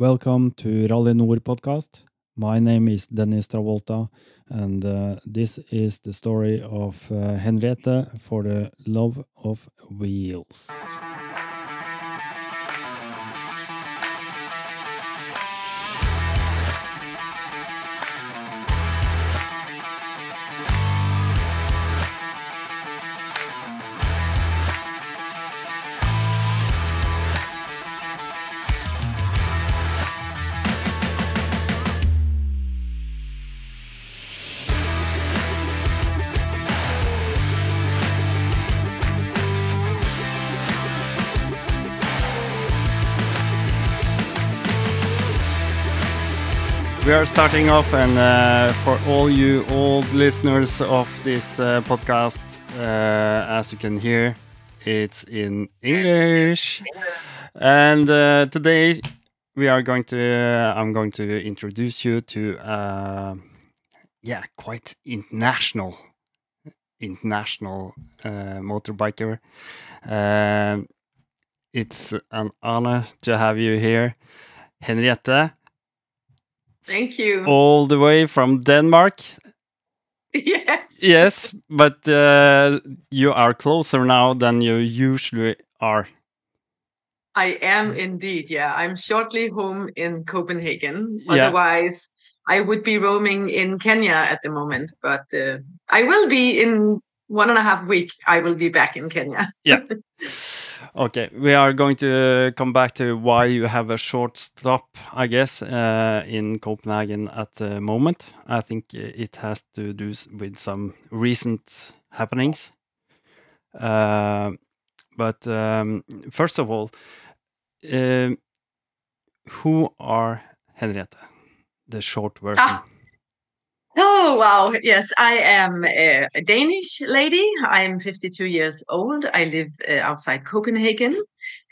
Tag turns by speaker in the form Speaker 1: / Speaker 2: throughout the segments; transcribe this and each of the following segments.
Speaker 1: Welcome to Rally Nor podcast. My name is Dennis Travolta, and uh, this is the story of uh, Henriette for the love of wheels. Starting off, and uh, for all you old listeners of this uh, podcast, uh, as you can hear, it's in English. And uh, today we are going to, uh, I'm going to introduce you to, uh, yeah, quite international, international motorbiker. It's an honor to have you here, Henriette
Speaker 2: Thank you.
Speaker 1: all the way from Denmark.
Speaker 2: Yes.
Speaker 1: Yes, but uh, you are closer now than you usually are.
Speaker 2: I am indeed. Yeah. I'm shortly home in Copenhagen.
Speaker 1: Yeah.
Speaker 2: Otherwise, I would be roaming in Kenya at the moment. But uh, I will be in one and a half week. I will be back in Kenya.
Speaker 1: Yeah. Okay, we are going to come back to why you have a short stop, I guess, uh, in Copenhagen at the moment. I think it has to do with some recent happenings. Uh, but um, first of all, um who are Henriette? The short version.
Speaker 2: Ah. Oh, wow. Yes, I am a, Danish lady. I'm 52 years old. I live uh, outside Copenhagen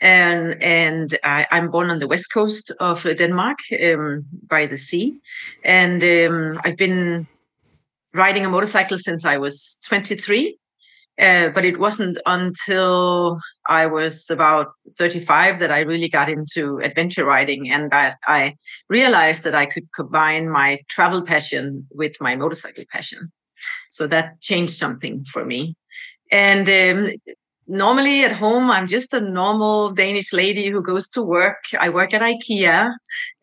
Speaker 2: and and I, I'm born on the west coast of uh, Denmark um, by the sea. And um, I've been riding a motorcycle since I was 23. Uh, but it wasn't until I was about 35 that I really got into adventure riding and that I realized that I could combine my travel passion with my motorcycle passion. So that changed something for me. And um, normally at home, I'm just a normal Danish lady who goes to work. I work at IKEA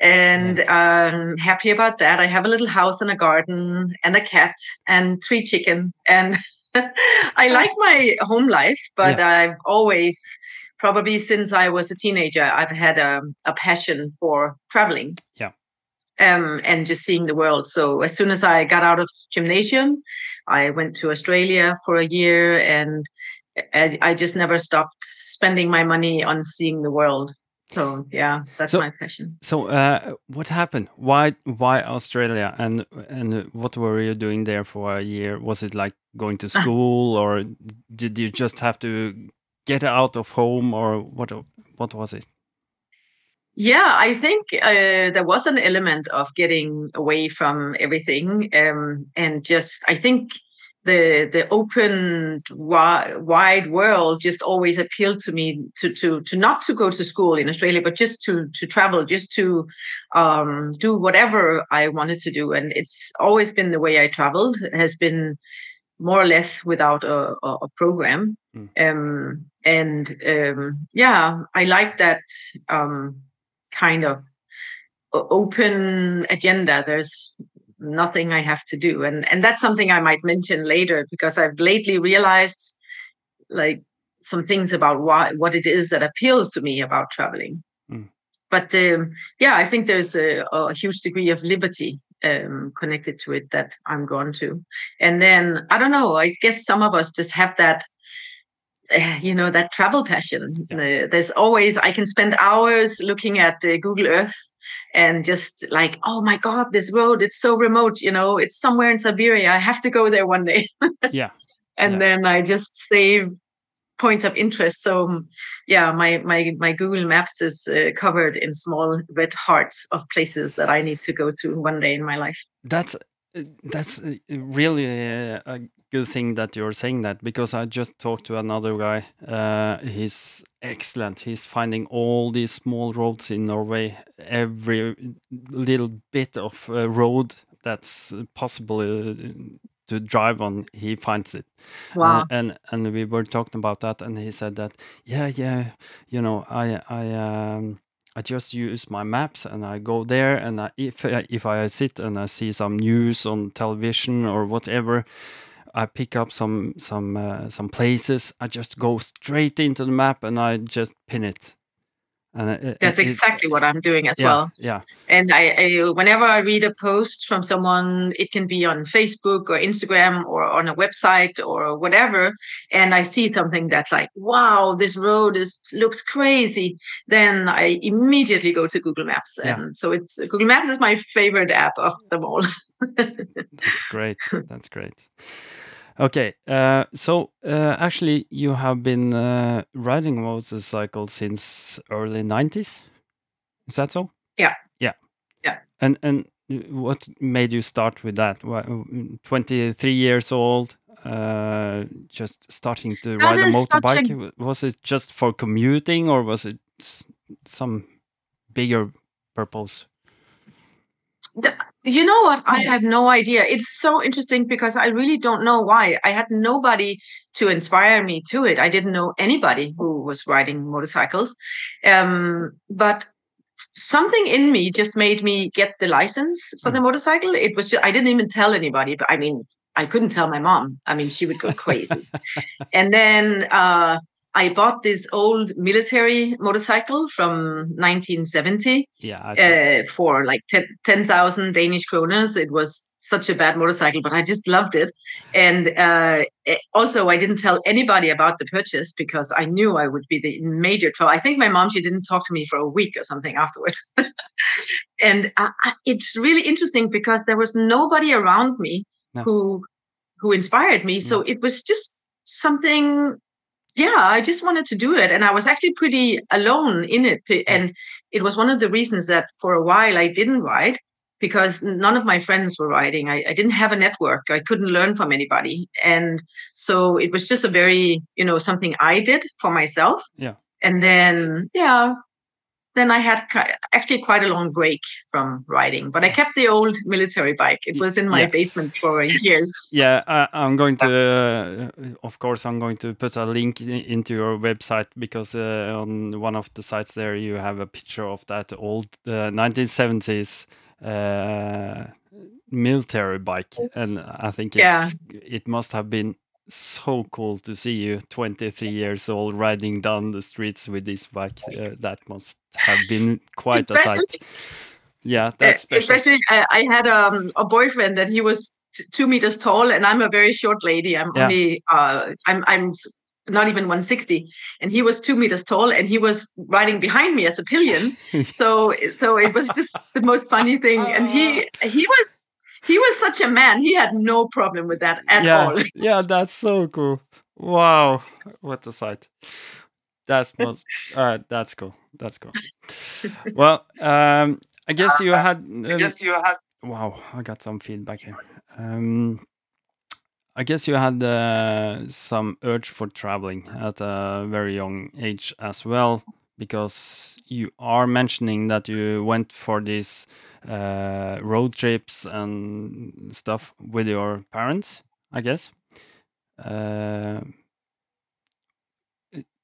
Speaker 2: and I'm happy about that. I have a little house and a garden and a cat and three chicken and I like my home life, but I've always, probably since I was a teenager, I've had a, a passion for traveling.
Speaker 1: Yeah.
Speaker 2: Um, and just seeing the world. So as soon as I got out of gymnasium, I went to Australia for a year, and I, I just never stopped spending my money on seeing the world. So yeah, that's
Speaker 1: So-
Speaker 2: my passion.
Speaker 1: So, uh, what happened? Why, why Australia? And and what were you doing there for a year? Was it like going to school, or did you just have to get out of home, or what? What was it?
Speaker 2: Yeah, I think uh, there was an element of getting away from everything, um, and just I think the the open wi- wide world just always appealed to me to to to not to go to school in Australia, but just to to travel, just to um, do whatever I wanted to do, and it's always been the way I traveled has been more or less without a, a, a program.
Speaker 1: Mm.
Speaker 2: Um, and um, yeah, I like that um, kind of open agenda. There's nothing I have to do, and and that's something I might mention later because I've lately realized like some things about why what it is that appeals to me about traveling.
Speaker 1: Mm.
Speaker 2: But um, yeah, I think there's a, a huge degree of liberty um, connected to it that I'm drawn to. And then I don't know. I guess some of us just have that uh, you know that travel passion Uh, there's always i can spend hours looking at uh, google earth and just like oh my god this road it's so remote you know it's somewhere in siberia i have to go there one day
Speaker 1: Yeah.
Speaker 2: and
Speaker 1: Yeah.
Speaker 2: then i just save points of interest so um, yeah my my my google maps is uh, covered in small red hearts of places that i need to go to one day in my life
Speaker 1: That's uh, that's uh, really uh, a good thing that you're saying that because I just talked to another guy. Uh, he's excellent. He's finding all these small roads in Norway, every little bit of uh, road that's possible uh, to drive on. He finds it. Uh,
Speaker 2: Wow.
Speaker 1: and and we were talking about that, and he said that yeah, yeah, you know, I I um. I just use my maps and I go there and I, if if I sit and I see some news on television or whatever, I pick up some some uh, some places. I just go straight into the map and I just pin it. And it,
Speaker 2: That's
Speaker 1: it-
Speaker 2: exactly what I'm doing as
Speaker 1: yeah,
Speaker 2: well.
Speaker 1: Yeah,
Speaker 2: And I, I, whenever I read a post from someone, it can be on Facebook or Instagram or on a website or whatever, and I see something that's like, "Wow, this road is looks crazy," then I immediately go to Google Maps.
Speaker 1: Yeah.
Speaker 2: And so it's Google Maps is my favorite app of them all.
Speaker 1: that's great. that's great. Okay, uh, so uh, actually, you have been uh, riding motorcycle since early '90s. Is that so?
Speaker 2: Yeah.
Speaker 1: Yeah.
Speaker 2: Yeah.
Speaker 1: And and what made you start with that? Twenty three years old, uh, just starting to
Speaker 2: That
Speaker 1: ride a
Speaker 2: such a-
Speaker 1: motorbike. Was it just for commuting, or was it some bigger purpose?
Speaker 2: The- You know what? I have no idea. It's so interesting because I really don't know why. I had nobody to inspire me to it. I didn't know anybody who was riding motorcycles. Um, but something in me just made me get the license for the motorcycle. It was just, I didn't even tell anybody, but I mean, I couldn't tell my mom. I mean, she would go crazy. and then uh, I bought this old military motorcycle from 1970
Speaker 1: Yeah,
Speaker 2: uh, for like 10 10,000 Danish kroners. It was such a bad motorcycle, but I just loved it. And uh, also, I didn't tell anybody about the purchase because I knew I would be the major trouble. I think my mom, she didn't talk to me for a week or something afterwards. and I, it's really interesting because there was nobody around me
Speaker 1: No.
Speaker 2: who who inspired me. So it was just something yeah i just wanted to do it and i was actually pretty alone in it and it was one of the reasons that for a while i didn't write because none of my friends were writing. I, I didn't have a network i couldn't learn from anybody and so it was just a very you know something i did for myself
Speaker 1: Yeah.
Speaker 2: and then yeah then i had actually quite a long break from riding but i kept the old military bike it was in my
Speaker 1: yeah.
Speaker 2: basement for years
Speaker 1: Yeah, I, I'm going to, uh, of course, I'm going to put a link i- into your website because uh, on one of the sites there you have a picture of that old uh, 1970s uh, military bike, and I think it's
Speaker 2: Yeah.
Speaker 1: it must have been so cool to see you 23 years old riding down the streets with this bike. Uh, that must have been quite a sight. Yeah,
Speaker 2: Uh,
Speaker 1: that's special.
Speaker 2: Especially, I, I had um, a boyfriend that he was two meters tall, and I'm a very short lady. I'm
Speaker 1: Yeah.
Speaker 2: only, uh, I'm, I'm not even 160, and he was two meters tall, and he was riding behind me as a pillion. so, so it was just the most funny thing. And he, he was, he was such a man. He had no problem with that at
Speaker 1: yeah,
Speaker 2: all.
Speaker 1: yeah, that's so cool. Wow, what a sight. That's most, uh, that's cool. That's cool. well, um, I guess you had. Um, I guess
Speaker 2: you had.
Speaker 1: wow, I got some feedback here. Um, I guess you had uh, some urge for traveling at a very young age as well, because you are mentioning that you went for these uh, road trips and stuff with your parents, I guess. Uh,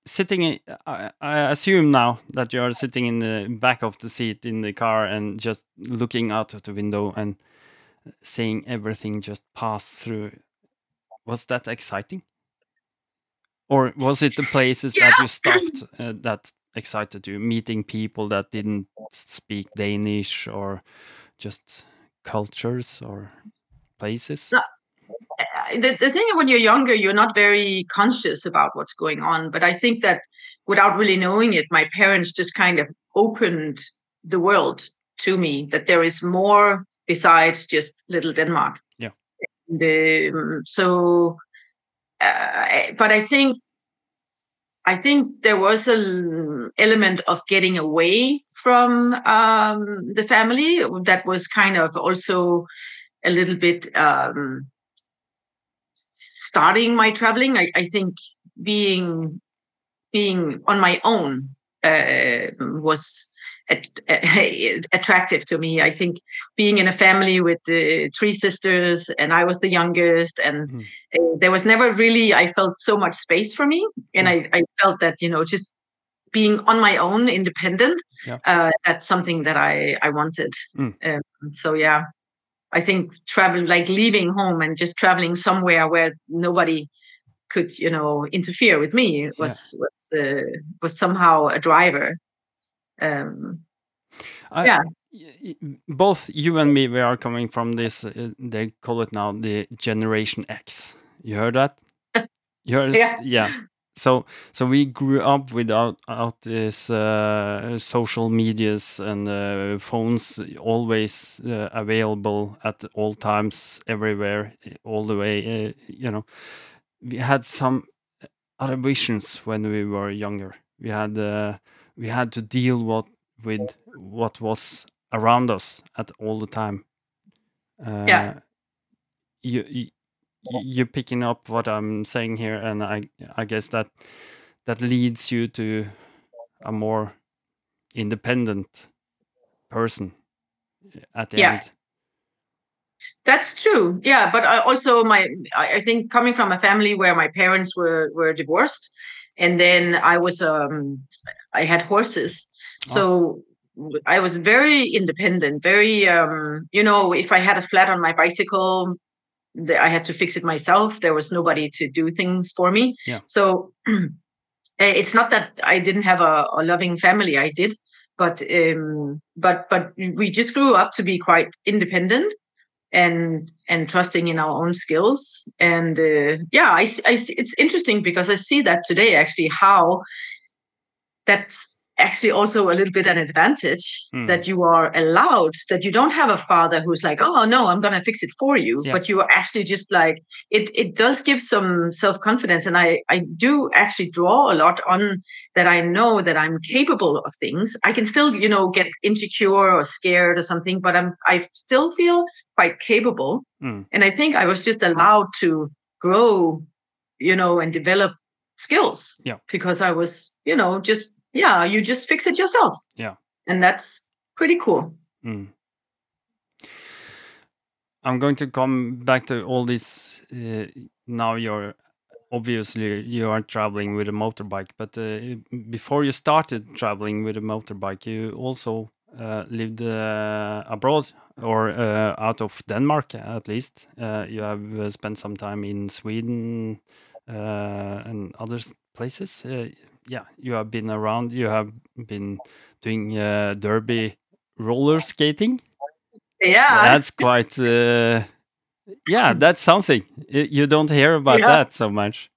Speaker 1: sitting in, I, I assume now that you are sitting in the back of the seat in the car and just looking out of the window and seeing everything just pass through. Was that exciting? Or was it the places that you stopped uh, that excited to meeting people that didn't speak danish or just cultures or places
Speaker 2: No. The, the thing when you're younger you're not very conscious about what's going on but i think that without really knowing it my parents just kind of opened the world to me that there is more besides just little denmark
Speaker 1: Yeah.
Speaker 2: and, um, so uh, but i think i think there was an element of getting away from um, the family that was kind of also a little bit um, starting my traveling. I, I think being being on my own uh, was attractive to me. I think being in a family with uh, three sisters, and I was the youngest, and mm. uh, there was never really I felt so much space for me, and mm. I, I felt that you know just being on my own, independent, yeah. uh, that's something that I I wanted. Mm. Um, so yeah, I think travel like leaving home and just traveling somewhere where nobody could you know interfere with me was yeah. was uh, was somehow a driver um,
Speaker 1: I, yeah. both you and me we are coming from this uh, they call it now the generation x. You heard that? You heard yeah. yeah. So so we grew up without out this uh, social medias and uh, phones always uh, available at all times everywhere all the way uh, you know. We had some other visions when we were younger. We had uh, we had to deal what with what was around us at all the time.
Speaker 2: Uh, yeah.
Speaker 1: You, you you're picking up what I'm saying here, and I I guess that that leads you to a more independent person at the yeah. end.
Speaker 2: That's true. Yeah, but I also my I think coming from a family where my parents were were divorced, and then I was um I had horses. Oh. So I was very independent, very um, you know, if I had a flat on my bicycle, I had to fix it myself. There was nobody to do things for me.
Speaker 1: Yeah.
Speaker 2: So it's not that I didn't have a, a loving family. I did, but um, but but we just grew up to be quite independent and and trusting in our own skills. And uh, yeah, I, I it's interesting because I see that today actually how that's actually also a little bit an advantage mm. that you are allowed that you don't have a father who's like oh no i'm going to fix it for you yeah. but you are actually just like it it does give some self-confidence and i i do actually draw a lot on that i know that i'm capable of things i can still you know get insecure or scared or something but i'm i still feel quite capable mm. and i think i was just allowed to grow you know and develop skills
Speaker 1: yeah
Speaker 2: because i was you know just yeah, you just fix it yourself.
Speaker 1: Yeah.
Speaker 2: And that's pretty cool.
Speaker 1: Mm. I'm going to come back to all this. Uh, now you're obviously you are traveling with a motorbike, but uh, before you started traveling with a motorbike, you also uh, lived uh, abroad or uh, out of Denmark at least. Uh, you have spent some time in Sweden and other places yeah, you have been around. You have been doing uh, derby roller skating.
Speaker 2: Yeah,
Speaker 1: that's quite. Uh, yeah, that's something you don't hear about yeah. that so much.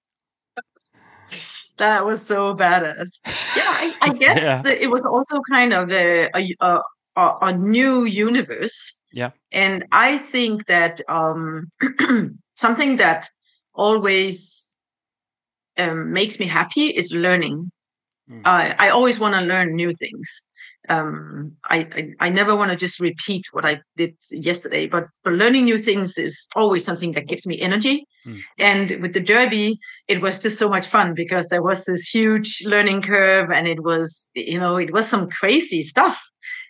Speaker 2: That was so badass. Yeah, I, I guess yeah. it was also kind of a, a, a, a new universe.
Speaker 1: Yeah,
Speaker 2: and I think that um, something that always um, makes me happy is learning. Mm. Uh, I always want to learn new things. Um, I, I, I never want to just repeat what I did yesterday, but, but learning new things is always something that gives me energy. Mm. And with the derby, it was just so much fun because there was this huge learning curve, and it was you know it was some crazy stuff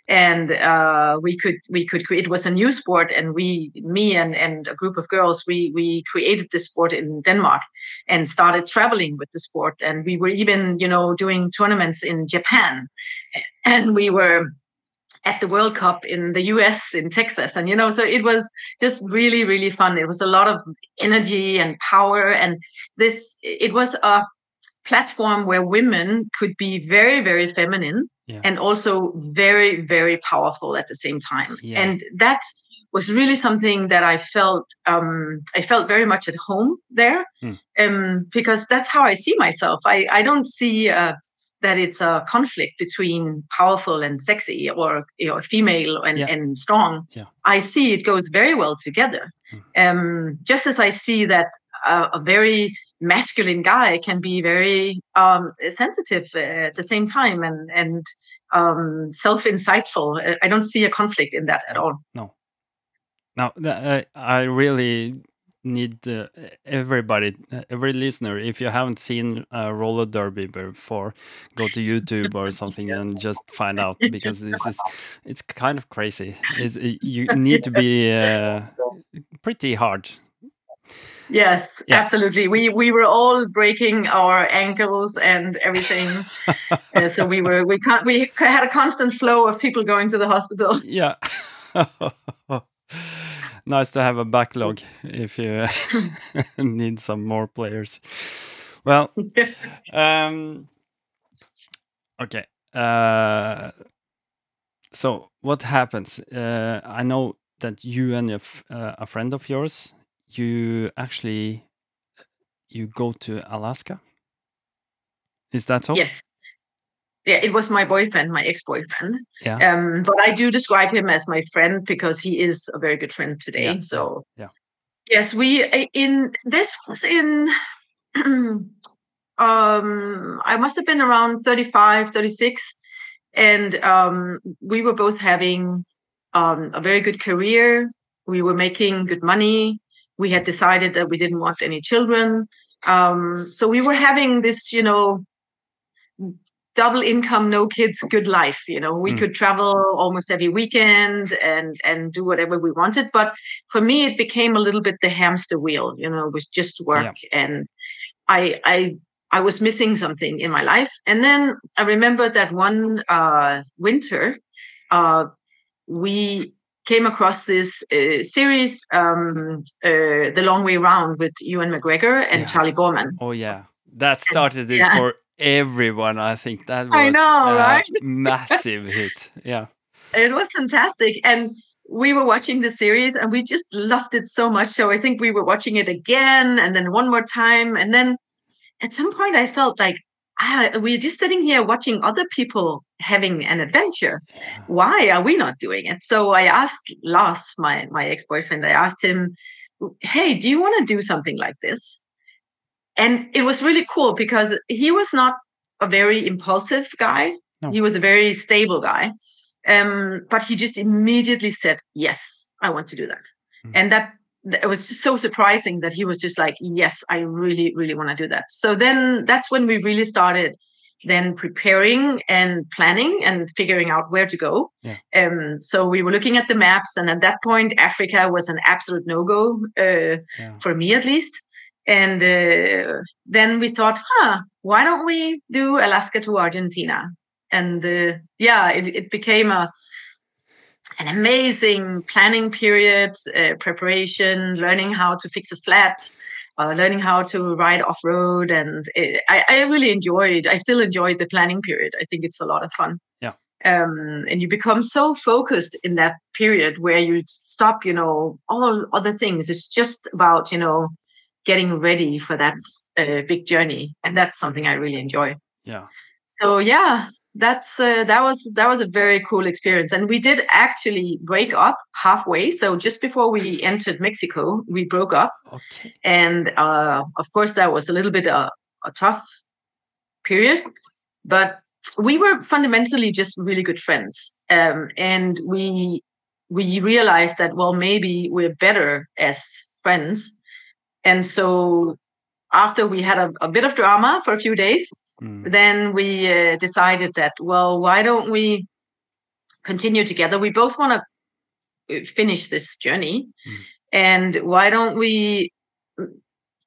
Speaker 2: and uh, we could we could create it was a new sport and we me and and a group of girls we we created this sport in denmark and started traveling with the sport and we were even you know doing tournaments in japan and we were at the World Cup in the US in Texas. And, you know, so it was just really, really fun. It was a lot of energy and power. And this, it was a platform where women could be very, very feminine yeah. and also very very powerful at the same time yeah. and that was really something that i felt um, i felt very much at home there mm. um, because that's how i see myself i, I don't see uh, that it's a conflict between powerful and sexy or you know, female and, yeah. and strong
Speaker 1: yeah.
Speaker 2: i see it goes very well together mm. um, just as i see that uh, a very masculine guy can be very um, sensitive uh, at the same time and and um, self insightful. I don't see a conflict in that at all.
Speaker 1: No. Now, uh, I really need uh, everybody, uh, every listener, if you haven't seen a roller derby before, go to YouTube or something and just find out because this is it's kind of crazy. It's, you need to be uh, pretty hard.
Speaker 2: Yes,
Speaker 1: Yeah.
Speaker 2: absolutely. We we were all breaking our ankles and everything, uh, so we were we can't we had a constant flow of people going to the hospital.
Speaker 1: Yeah. nice to have a backlog if you need some more players. Well, um, okay. Uh, so what happens? Uh, I know that you and a, uh, a friend of yours, you actually you go to Alaska. Is that so?
Speaker 2: Yes. Yeah, it was my boyfriend, my ex-boyfriend.
Speaker 1: Yeah.
Speaker 2: Um, but I do describe him as my friend because he is a very good friend today.
Speaker 1: Yeah,
Speaker 2: So
Speaker 1: yeah.
Speaker 2: Yes, we uh, in this was in um I must have been around 35, 36 and um we were both having um a very good career. We were making good money. We had decided that we didn't want any children. Um so we were having this, you know, double income no kids good life you know we
Speaker 1: Mm.
Speaker 2: could travel almost every weekend and and do whatever we wanted but for me it became a little bit the hamster wheel you know it was just work and i i i was missing something in my life and then i remember that one uh winter uh we came across this uh, series um uh, the long way round with ewan mcgregor and
Speaker 1: Yeah.
Speaker 2: charley boorman
Speaker 1: Oh yeah, that started it
Speaker 2: yeah.
Speaker 1: for everyone. I think that was
Speaker 2: I know,
Speaker 1: a
Speaker 2: right?
Speaker 1: massive hit. Yeah,
Speaker 2: it was fantastic and we were watching the series and we just loved it so much so i think we were watching it again and then one more time and then at some point i felt like ah, we're just sitting here watching other people having an adventure. Why are we not doing it? So i asked lars my my ex-boyfriend i asked him hey do you want to do something like this? And it was really cool because he was not a very impulsive guy.
Speaker 1: No.
Speaker 2: he was a very stable guy um, but he just immediately said yes i want to do that.
Speaker 1: Mm.
Speaker 2: and that th- it was so surprising that he was just like yes i really really want to do that. So then that's when we really started then preparing and planning and figuring out where to go.
Speaker 1: Yeah.
Speaker 2: um, so we were looking at the maps and at that point africa was an absolute no-go uh,
Speaker 1: yeah,
Speaker 2: for me at least. And uh, then we thought huh why don't we do alaska to argentina? And uh, yeah it, it became a an amazing planning period uh, preparation learning how to fix a flat uh, learning how to ride off road and it, I, I really enjoyed i still enjoyed the planning period. I think it's a lot of fun.
Speaker 1: Yeah.
Speaker 2: um, and you become so focused in that period where you stop you know all other things. It's just about you know getting ready for that uh, big journey and that's something i really enjoy.
Speaker 1: Yeah.
Speaker 2: so yeah that's uh, that was that was a very cool experience. And we did actually break up halfway. So just before we entered mexico we broke up.
Speaker 1: Okay.
Speaker 2: and uh, of course that was a little bit uh, a tough period. But we were fundamentally just really good friends. Um, and we we realized that well maybe we're better as friends. And so after we had a, a bit of drama for a few days
Speaker 1: Mm.
Speaker 2: then we uh, decided that well why don't we continue together we both want to finish this journey
Speaker 1: Mm.
Speaker 2: and why don't we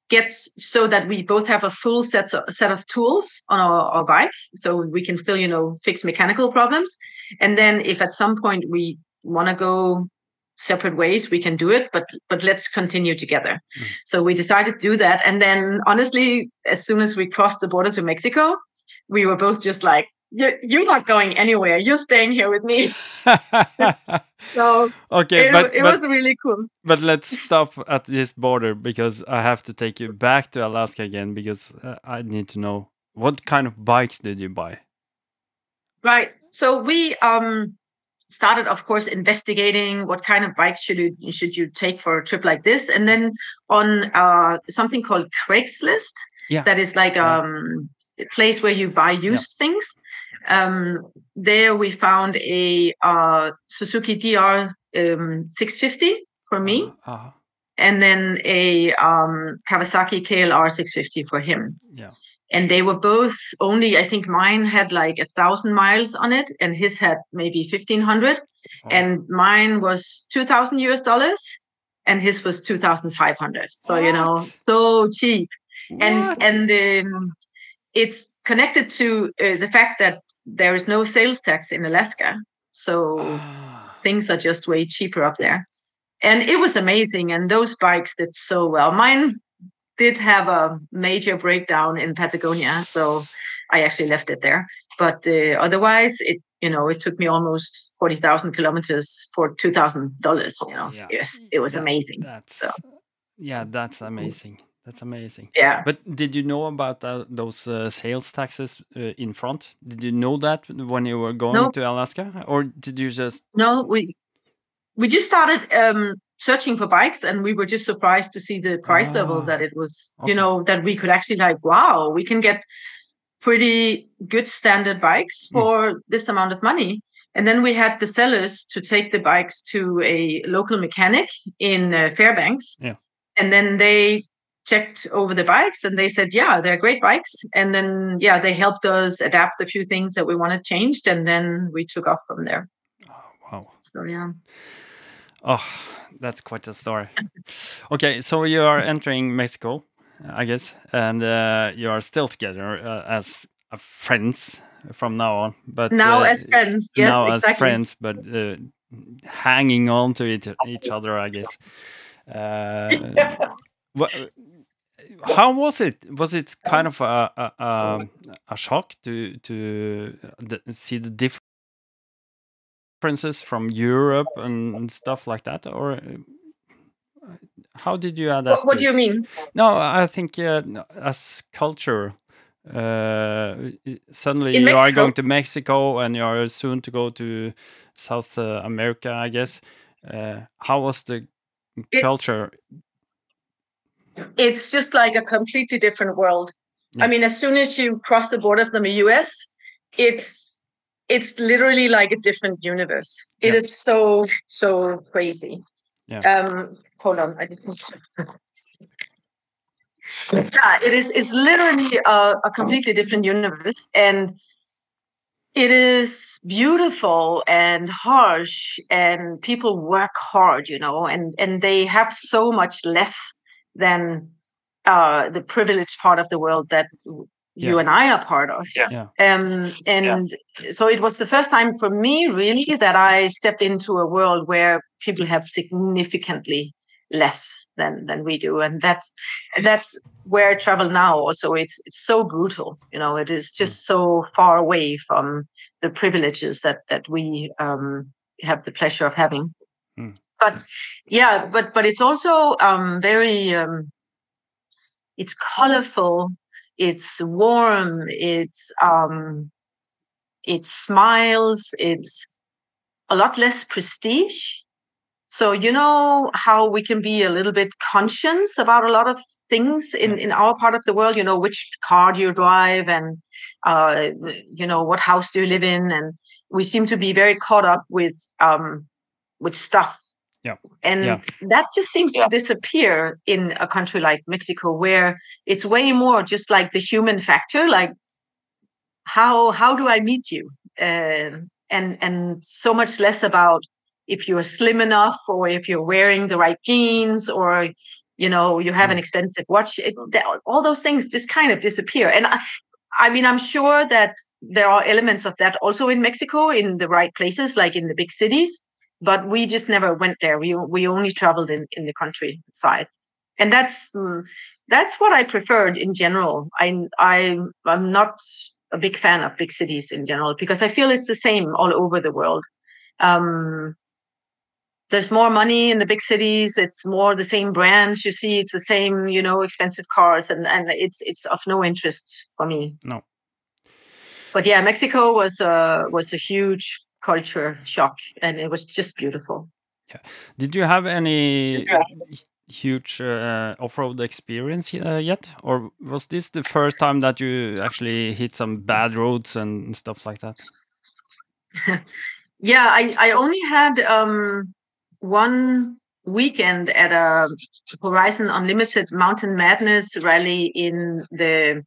Speaker 2: get so that we both have a full set of, set of tools on our, our bike so we can still you know fix mechanical problems and then if at some point we want to go separate ways we can do it but but let's continue together
Speaker 1: Mm.
Speaker 2: so we decided to do that and then honestly as soon as we crossed the border to mexico we were both just like you're, you're not going anywhere you're staying here with me so
Speaker 1: okay,
Speaker 2: it,
Speaker 1: but
Speaker 2: it
Speaker 1: but,
Speaker 2: was really cool
Speaker 1: but let's stop at this border because I have to take you back to Alaska again because uh, I need to know what kind of bikes did you buy?
Speaker 2: Right. So we um started, of course, investigating what kind of bikes should you should you take for a trip like this, and then on uh, something called Craigslist.
Speaker 1: Yeah.
Speaker 2: That is like um a place where you buy used things. Um, there we found a uh, Suzuki DR um, 650 for me,
Speaker 1: Uh,
Speaker 2: and then a um, Kawasaki KLR 650 for him.
Speaker 1: Yeah.
Speaker 2: And they were both only, I think mine had like a thousand miles on it, and his had maybe 1500.
Speaker 1: Oh.
Speaker 2: And mine was 2000 US dollars, and his was 2500. So, you know, so cheap and
Speaker 1: What?
Speaker 2: and um, it's connected to uh, the fact that there is no sales tax in Alaska, so
Speaker 1: Ah.
Speaker 2: things are just way cheaper up there. And it was amazing, and those bikes did so well. Mine did have a major breakdown in Patagonia, so I actually left it there. But uh, otherwise, it you know it took me almost forty thousand kilometers for two thousand dollars. You know,
Speaker 1: Yeah.
Speaker 2: yes, it was
Speaker 1: That-
Speaker 2: amazing.
Speaker 1: That's yeah, that's amazing. That's amazing.
Speaker 2: Yeah.
Speaker 1: But did you know about uh, those uh, sales taxes uh, in front? Did you know that when you were going
Speaker 2: No.
Speaker 1: to Alaska, or did you just?
Speaker 2: No, we we just started um, searching for bikes, and we were just surprised to see the price level
Speaker 1: Ah,
Speaker 2: that it was.
Speaker 1: okay.
Speaker 2: You know that we could actually like, wow, we can get pretty good standard bikes
Speaker 1: Mm.
Speaker 2: for this amount of money. And then we had the sellers to take the bikes to a local mechanic in uh, Fairbanks.
Speaker 1: Yeah.
Speaker 2: And then they checked over the bikes and they said, yeah, they're great bikes. And then, yeah, they helped us adapt a few things that we wanted changed. And then we took off from there.
Speaker 1: Oh, wow.
Speaker 2: So, yeah.
Speaker 1: Oh, that's quite a story. Okay, so you are entering Mexico, I guess, and uh, you are still together uh, as uh, friends from now on. But
Speaker 2: now
Speaker 1: uh,
Speaker 2: as friends yes
Speaker 1: now
Speaker 2: exactly
Speaker 1: as friends, but uh, hanging on to each, each other, I guess. Uh, wha- how was it? Was it kind of a a, a, a shock to to the, see the differences from Europe and stuff like that, or uh, how did you adapt?
Speaker 2: what, what do you mean
Speaker 1: No, I think uh, as culture, uh, suddenly
Speaker 2: In
Speaker 1: you are going to Mexico and you are soon to go to South uh, America, I guess. Uh, how was the culture?
Speaker 2: it's just like a completely different world
Speaker 1: Yeah.
Speaker 2: i mean as soon as you cross the border from the us it's it's literally like a different universe It
Speaker 1: Yeah.
Speaker 2: is so so crazy
Speaker 1: Yeah.
Speaker 2: um hold on i to yeah it is it's literally a, a completely different universe and it is beautiful and harsh and people work hard you know and and they have so much less than uh the privileged part of the world that w- you and i are part of.
Speaker 1: Yeah.
Speaker 2: um and so it was the first time for me really that i stepped into a world where people have significantly less than than we do. And that's that's where I travel now also. It's it's so brutal you know it is just so far away from the privileges that that we um have the pleasure of having.
Speaker 1: Mm.
Speaker 2: but yeah but but it's also um very um it's colorful it's warm it's um it smiles it's a lot less prestige. So you know how we can be a little bit conscious about a lot of things in in our part of the world? You know which car do you drive and uh you know what house do you live in? And we seem to be very caught up with um with stuff
Speaker 1: Yeah.
Speaker 2: and
Speaker 1: Yeah.
Speaker 2: that just seems to disappear in a country like mexico where it's way more just like the human factor like how how do i meet you um, and and so much less about if you're slim enough or if you're wearing the right jeans or you know you have an
Speaker 1: Mm.
Speaker 2: expensive watch it, that, all those things just kind of disappear and I, I mean i'm sure that there are elements of that also in mexico in the right places like in the big cities but we just never went there. We we only traveled in in the countryside. And that's mm, that's what i preferred in general. I i i'm not a big fan of big cities in general because i feel it's the same all over the world. Um there's more money in the big cities. It's more the same brands you see. It's the same you know expensive cars and and it's it's of no interest for me.
Speaker 1: No.
Speaker 2: but yeah mexico was a was a huge culture shock and it was just beautiful Yeah.
Speaker 1: Did you have any h- huge uh, off-road experience uh, yet, or was this the first time that you actually hit some bad roads and stuff like that?
Speaker 2: yeah i i only had um one weekend at a Horizon Unlimited Mountain Madness rally in the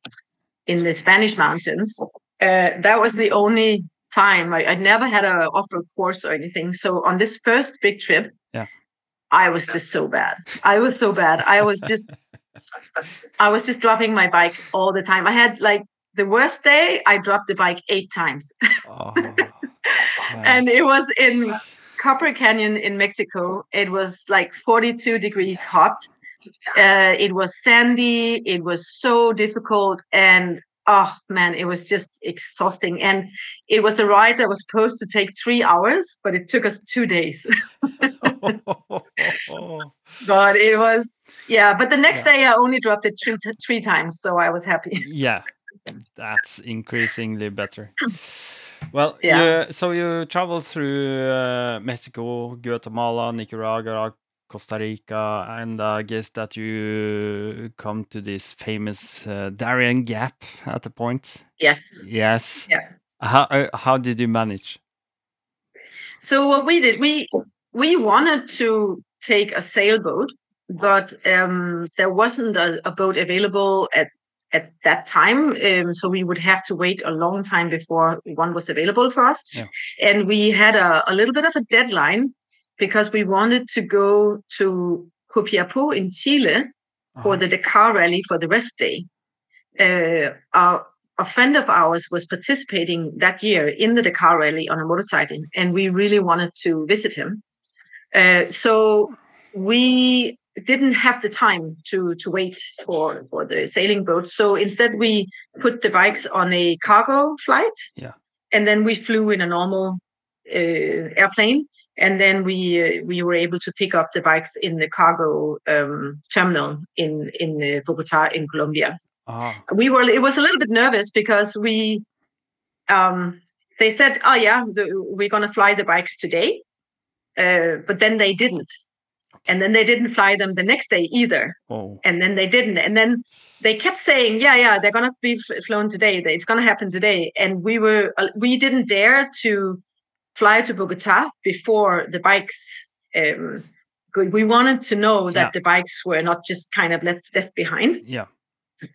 Speaker 2: in the Spanish mountains. Uh, that was the only time I, I never had a off-road course or anything. So on this first big trip,
Speaker 1: yeah,
Speaker 2: I was just so bad. I was so bad. I was just I was just dropping my bike all the time. I had like the worst day. I dropped the bike eight times, oh, and it was in Copper Canyon in Mexico. It was like 42 degrees hot. Uh, it was sandy. It was so difficult, and oh man, it was just exhausting. And it was a ride that was supposed to take three hours, but it took us two days. but it was, yeah. But the next yeah. day, I only dropped it three three times, so I was happy.
Speaker 1: Yeah, that's increasingly better. Well, yeah. You, so you traveled through uh, Mexico, Guatemala, Nicaragua, Costa Rica, and I guess that you come to this famous uh, Darien Gap at the point.
Speaker 2: Yes.
Speaker 1: Yes.
Speaker 2: Yeah.
Speaker 1: How uh, how did you manage?
Speaker 2: So what we did, we we wanted to take a sailboat, but um, there wasn't a, a, boat available at at that time. Um, so we would have to wait a long time before one was available for us. Yeah. And we had a, a little bit of a deadline because we wanted to go to Copiapo in Chile uh-huh. for the Dakar rally for the rest day. Uh, our, a friend of ours was participating that year in the Dakar rally on a motorcycle, and we really wanted to visit him. Uh, so we didn't have the time to to wait for for the sailing boat. So instead, we put the bikes on a cargo flight.
Speaker 1: Yeah,
Speaker 2: and then we flew in a normal uh, airplane and then we uh, we were able to pick up the bikes in the cargo um, terminal in in uh, Bogota in Colombia. Uh-huh. We were it was a little bit nervous because we um, they said, "Oh yeah, the, we're gonna fly the bikes today," uh, but then they didn't, and then they didn't fly them the next day either,
Speaker 1: oh.
Speaker 2: and then they didn't, and then they kept saying, "Yeah, yeah, they're gonna be flown today. It's gonna happen today," and we were uh, we didn't dare to fly to Bogota before the bikes. Um, we wanted to know that yeah. the bikes were not just kind of left left behind.
Speaker 1: Yeah.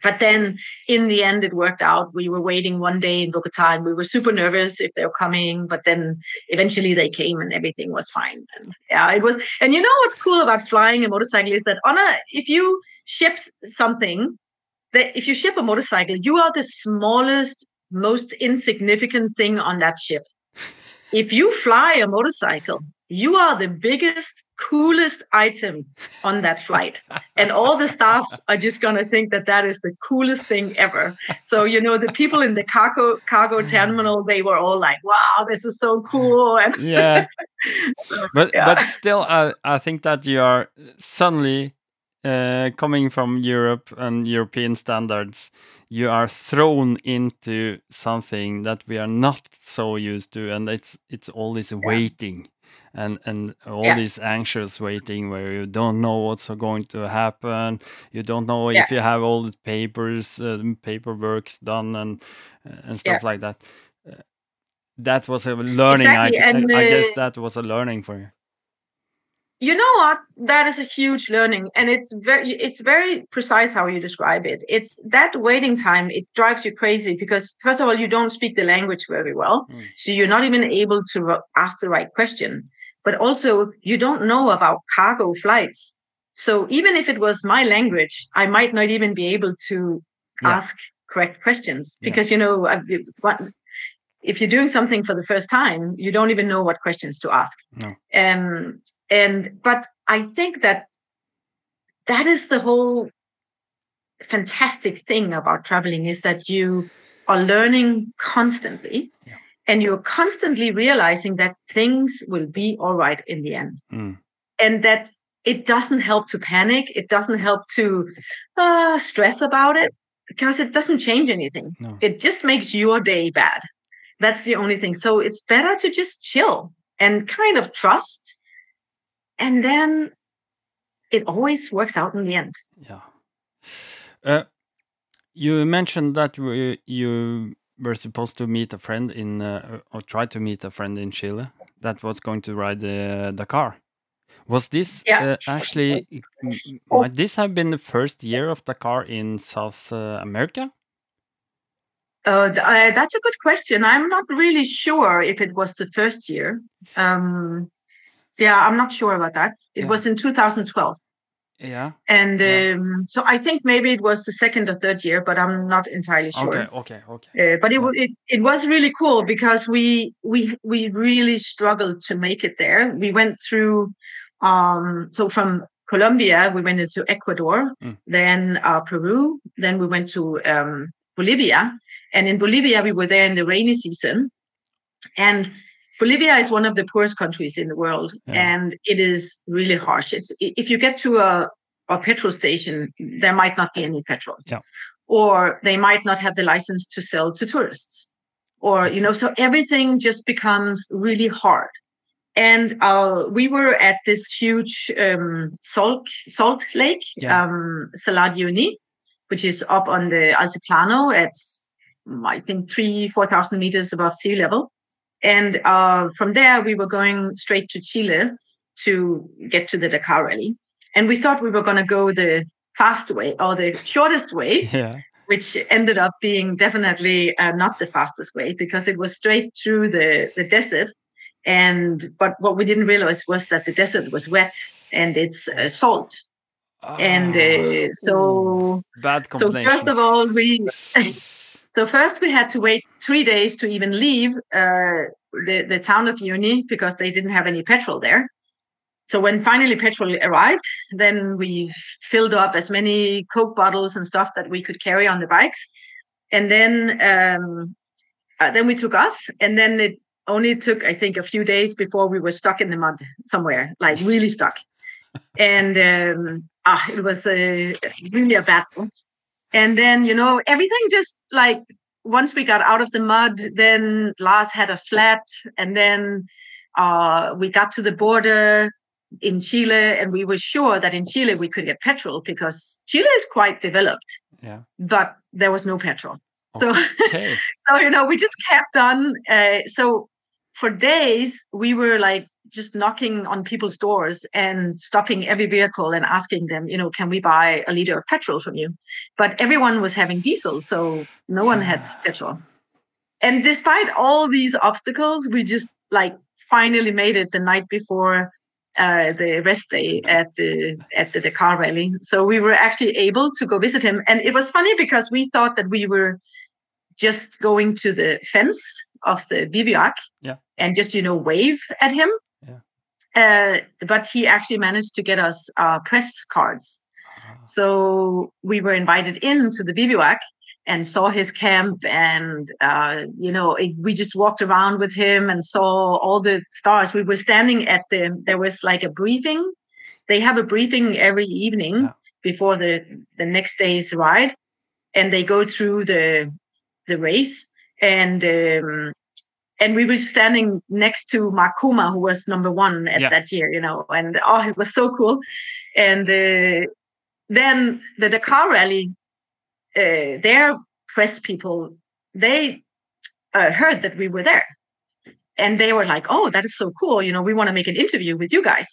Speaker 2: But then in the end, it worked out. We were waiting one day in Bogota and we were super nervous if they were coming. But then eventually they came and everything was fine. And yeah, it was. And you know what's cool about flying a motorcycle is that on a, if you ship something, that if you ship a motorcycle, you are the smallest, most insignificant thing on that ship if you fly a motorcycle, you are the biggest, coolest item on that flight. and all the staff are just going to think that that is the coolest thing ever. So, you know, the people in the cargo cargo mm. terminal, they were all like, wow, this is so cool. And
Speaker 1: yeah. but, yeah. but still, I, I think that you are suddenly uh, coming from Europe and European standards, you are thrown into something that we are not so used to, and it's it's all this yeah. waiting and and all yeah. this anxious waiting where you don't know what's going to happen you don't know yeah. if you have all the papers uh, paperwork's done and and stuff yeah. like that uh, that was a learning exactly. I, and, I, I, guess uh, that was a learning for you
Speaker 2: you know what that is a huge learning and it's very it's very precise how you describe it it's that waiting time it drives you crazy because first of all you don't speak the language very well mm. so you're not even able to ask the right question but also you don't know about cargo flights so even if it was my language i might not even be able to yeah. ask correct questions because you know if you're doing something for the first time you don't even know what questions to ask
Speaker 1: no.
Speaker 2: um, and but i think that that is the whole fantastic thing about traveling is that you are learning constantly
Speaker 1: yeah.
Speaker 2: and you're constantly realizing that things will be all right in the end
Speaker 1: mm.
Speaker 2: and that it doesn't help to panic it doesn't help to uh, stress about it because it doesn't change anything
Speaker 1: no.
Speaker 2: it just makes your day bad that's the only thing so it's better to just chill and kind of trust and then it always works out in the end.
Speaker 1: Yeah. Uh, you mentioned that you were supposed to meet a friend in, uh, or try to meet a friend in Chile that was going to ride the Dakar. Was this
Speaker 2: Yeah.
Speaker 1: uh, actually?
Speaker 2: Oh.
Speaker 1: Might this have been the first year of Dakar in South uh, America?
Speaker 2: Uh, uh, that's a good question. I'm not really sure if it was the first year. Um, yeah, I'm not sure about that. It
Speaker 1: Yeah.
Speaker 2: was in 2012.
Speaker 1: Yeah.
Speaker 2: And
Speaker 1: Yeah.
Speaker 2: um, so I think maybe it was the second or third year, but I'm not entirely sure.
Speaker 1: Okay. Okay. Okay.
Speaker 2: Uh, but it,
Speaker 1: Yeah.
Speaker 2: it it was really cool because we we we really struggled to make it there. We went through um so from Colombia we went into Ecuador,
Speaker 1: Mm.
Speaker 2: then uh, Peru, then we went to um, Bolivia, and in Bolivia we were there in the rainy season, and Bolivia is one of the poorest countries in the world,
Speaker 1: Yeah.
Speaker 2: and it is really harsh. It's if you get to a a petrol station, there might not be any petrol
Speaker 1: Yeah.
Speaker 2: or they might not have the license to sell to tourists or you know so everything just becomes really hard and uh, we were at this huge um, salt salt lake
Speaker 1: Yeah.
Speaker 2: um, which is up on the altiplano at i think three four thousand meters above sea level and uh, from there we were going straight to chile to get to the dakar rally and we thought we were going to go the fast way or the shortest way
Speaker 1: Yeah.
Speaker 2: which ended up being definitely uh, not the fastest way because it was straight through the, the desert. And but what we didn't realize was that the desert was wet and it's uh, salt. And
Speaker 1: Ah,
Speaker 2: uh, so,
Speaker 1: bad
Speaker 2: so first of all, we so first we had to wait three days to even leave uh, the the town of Uyuni because they didn't have any petrol there. So when finally petrol arrived, then we filled up as many Coke bottles and stuff that we could carry on the bikes, and then um, uh, then we took off, and then it only took I think a few days before we were stuck in the mud somewhere, like really stuck, and um, ah, it was a really a battle. And then you know everything just like once we got out of the mud, then Lars had a flat, and then uh, we got to the border in Chile, and we were sure that in Chile we could get petrol because Chile is quite developed,
Speaker 1: Yeah.
Speaker 2: but there was no petrol. So,
Speaker 1: Okay.
Speaker 2: so you know, we just kept on. Uh, so for days, we were like just knocking on people's doors and stopping every vehicle and asking them, you know, can we buy a liter of petrol from you? But everyone was having diesel, so no one had petrol. And despite all these obstacles, we just like finally made it the night before uh, the rest day at the at the Dakar rally. So we were actually able to go visit him, and it was funny because we thought that we were just going to the fence of the bivouac
Speaker 1: Yeah.
Speaker 2: and just you know wave at him. Uh, but he actually managed to get us uh, press cards.
Speaker 1: Ah.
Speaker 2: So we were invited into the bivouac and saw his camp, and uh, you know it, we just walked around with him and saw all the stars. We were standing at the there was like a briefing. They have a briefing every evening
Speaker 1: Yeah.
Speaker 2: before the the next day's ride, and they go through the the race and. Um, and we were standing next to Marc Coma, who was number one at
Speaker 1: Yeah.
Speaker 2: that year, you know, and oh, it was so cool. And uh, then the Dakar rally, uh, their press people, they uh, heard that we were there, and they were like, "Oh, that is so cool! You know, we want to make an interview with you guys."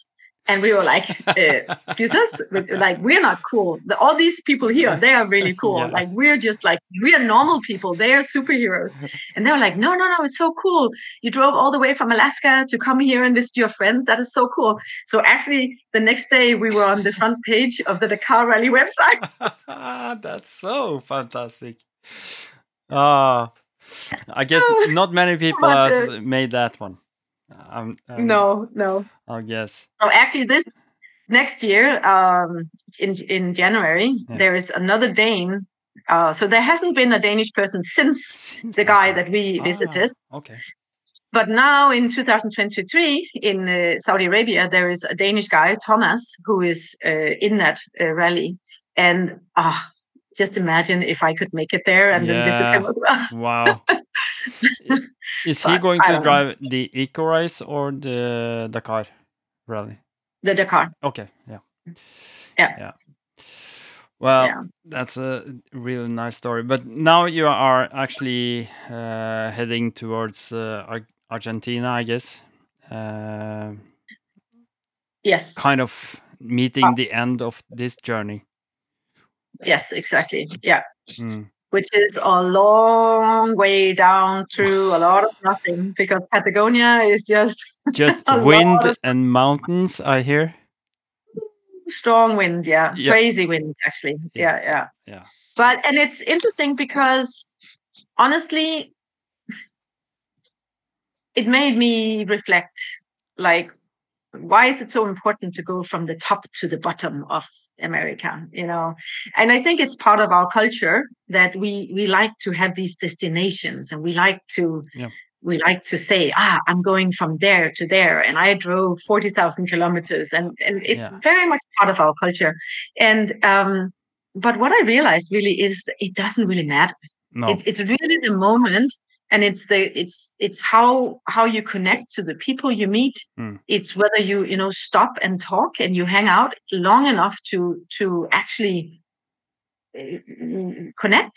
Speaker 2: And we were like, uh, "Excuse us, like we're not cool. The, all these people here, they are really cool.
Speaker 1: Yeah.
Speaker 2: Like we're just like we are normal people. They are superheroes." And they were like, "No, no, no! It's so cool. You drove all the way from Alaska to come here and visit your friend. That is so cool." So actually, the next day we were on the front page of the Dakar Rally website.
Speaker 1: That's so fantastic. Ah, I guess not many people has made that one. Um, um,
Speaker 2: No, no.
Speaker 1: I guess.
Speaker 2: So actually, this next year, um, in in January,
Speaker 1: Yeah.
Speaker 2: there is another Dane. Uh, so there hasn't been a Danish person since
Speaker 1: Since
Speaker 2: the guy that we
Speaker 1: Ah,
Speaker 2: visited.
Speaker 1: Okay.
Speaker 2: But now in 2023 in uh, Saudi Arabia, there is a Danish guy, Thomas, who is uh, in that uh, rally. And ah, just imagine if I could make it there and then visit him as well.
Speaker 1: Wow. Is he going to
Speaker 2: don't know.
Speaker 1: drive the Eco Race or the Dakar rally?
Speaker 2: the Dakar.
Speaker 1: Okay. Yeah.
Speaker 2: Yeah.
Speaker 1: Yeah. Well,
Speaker 2: Yeah.
Speaker 1: that's a really nice story. But now you are actually uh, heading towards uh, Ar- Argentina, I guess. Uh,
Speaker 2: yes
Speaker 1: kind of meeting uh, the end of this journey.
Speaker 2: Yes, exactly. Yeah.
Speaker 1: Mm.
Speaker 2: Which is a long way down through a lot of nothing because Patagonia is just
Speaker 1: just wind and mountains. I hear
Speaker 2: strong wind. Yeah, crazy wind. Actually,
Speaker 1: yeah.
Speaker 2: yeah, yeah,
Speaker 1: yeah.
Speaker 2: But and it's interesting because honestly, it made me reflect. Like, why is it so important to go from the top to the bottom of America, you know. And I think it's part of our culture that we we like to have these destinations and we like to
Speaker 1: yeah.
Speaker 2: we like to say, ah, I'm going from there to there. And I drove 40,000 kilometers and, and it's yeah. very much part of our culture. And um, but what I realized really is it doesn't really matter.
Speaker 1: No.
Speaker 2: It, it's really the moment and it's the it's it's how how you connect to the people you meet
Speaker 1: mm.
Speaker 2: it's whether you you know stop and talk and you hang out long enough to to actually uh, connect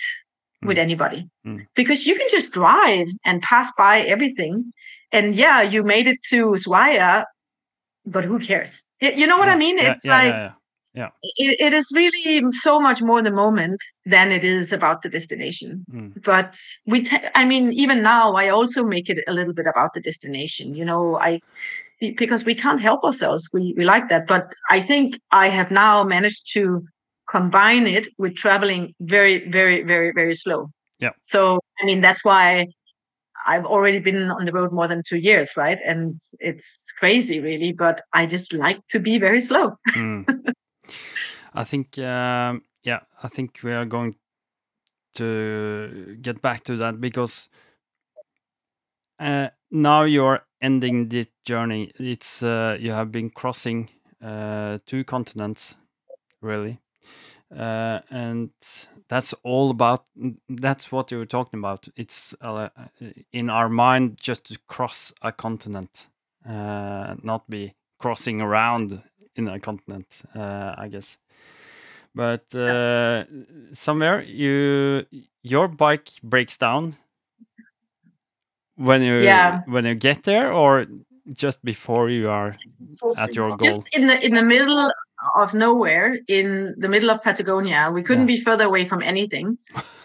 Speaker 2: mm. with anybody
Speaker 1: mm.
Speaker 2: because you can just drive and pass by everything and yeah you made it to Ushuaia but who cares you know what
Speaker 1: yeah.
Speaker 2: i mean
Speaker 1: yeah,
Speaker 2: it's
Speaker 1: yeah,
Speaker 2: like
Speaker 1: yeah.
Speaker 2: It, it is really so much more the moment than it is about the destination.
Speaker 1: Mm.
Speaker 2: But we, t- I mean, even now, I also make it a little bit about the destination. You know, I because we can't help ourselves. We we like that, but I think I have now managed to combine it with traveling very, very, very, very slow.
Speaker 1: Yeah.
Speaker 2: So I mean, that's why I've already been on the road more than two years, right? And it's crazy, really. But I just like to be very slow.
Speaker 1: Mm. I think, um, yeah, I think we are going to get back to that because uh, now you're ending this journey. It's uh, you have been crossing uh, two continents, really, uh, and that's all about. That's what you were talking about. It's uh, in our mind just to cross a continent, uh, not be crossing around in a continent. I guess but uh, somewhere you your bike breaks down when you
Speaker 2: yeah.
Speaker 1: when you get there or just before you are at your goal
Speaker 2: just in the in the middle of nowhere in the middle of patagonia we couldn't yeah. be further away from anything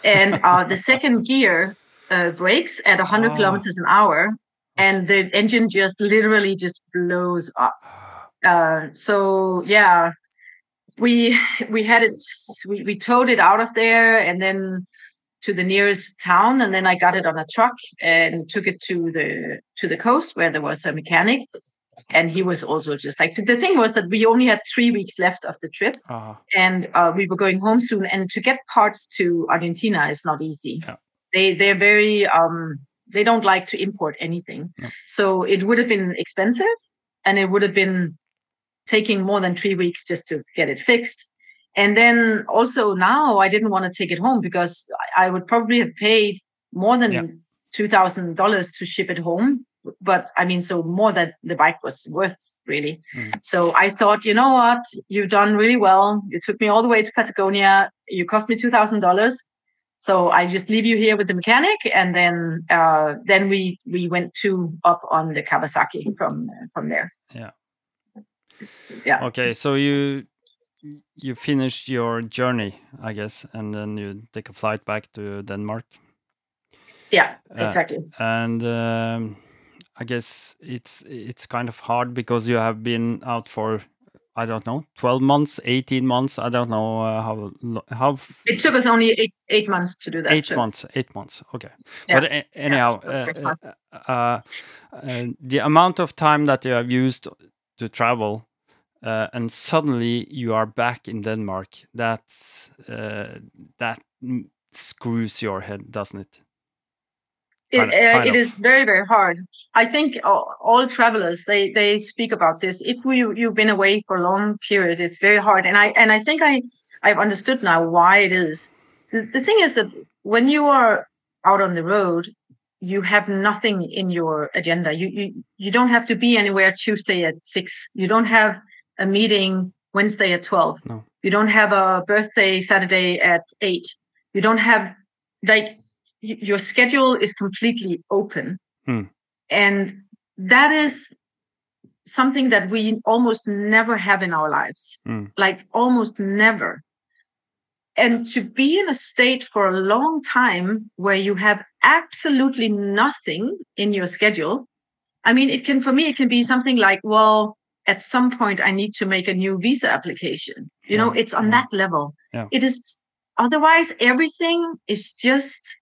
Speaker 2: and uh, the second gear uh, breaks at 100 oh. kilometers an hour and the engine just literally just blows up uh, so yeah we we had it we, we towed it out of there and then to the nearest town and then i got it on a truck and took it to the to the coast where there was a mechanic and he was also just like the thing was that we only had three weeks left of the trip
Speaker 1: uh-huh.
Speaker 2: and uh, we were going home soon and to get parts to argentina is not easy
Speaker 1: yeah.
Speaker 2: they they're very um they don't like to import anything
Speaker 1: no.
Speaker 2: so it would have been expensive and it would have been taking more than three weeks just to get it fixed. And then also now I didn't want to take it home because I would probably have paid more than yeah. two thousand dollars to ship it home. But I mean, so more that the bike was worth really.
Speaker 1: Mm.
Speaker 2: So I thought, you know what, you've done really well. You took me all the way to Patagonia. You cost me two thousand dollars. So I just leave you here with the mechanic, and then uh, then we we went to up on the Kawasaki from from there.
Speaker 1: Yeah
Speaker 2: yeah
Speaker 1: okay so you you finished your journey i guess and then you take a flight back to denmark
Speaker 2: yeah uh, exactly
Speaker 1: uh, and um, i guess it's it's kind of hard because you have been out for I don't know, twelve months, eighteen months. I don't know uh, how how.
Speaker 2: It took us only eight eight months to do that.
Speaker 1: Eight months, eight months. Okay, yeah. but anyhow, yeah. uh, uh, the amount of time that you have used to travel uh, and suddenly you are back in Denmark. That's uh, that screws your head, doesn't it?
Speaker 2: It, kind of, uh, it is very very hard. I think all, all, travelers they they speak about this. If we you've been away for a long period, it's very hard. And I and I think I I've understood now why it is. The, the thing is that when you are out on the road, you have nothing in your agenda. You you you don't have to be anywhere Tuesday at six. You don't have a meeting Wednesday at 12.
Speaker 1: No.
Speaker 2: You don't have a birthday Saturday at 8. You don't have like y- your schedule is completely open.
Speaker 1: Hmm.
Speaker 2: And that is something that we almost never have in our lives,
Speaker 1: Mm.
Speaker 2: like almost never. And to be in a state for a long time where you have absolutely nothing in your schedule, I mean, it can, for me, it can be something like, well, at some point I need to make a new visa application. You know, it's on
Speaker 1: yeah.
Speaker 2: that level.
Speaker 1: Yeah.
Speaker 2: It is otherwise everything is just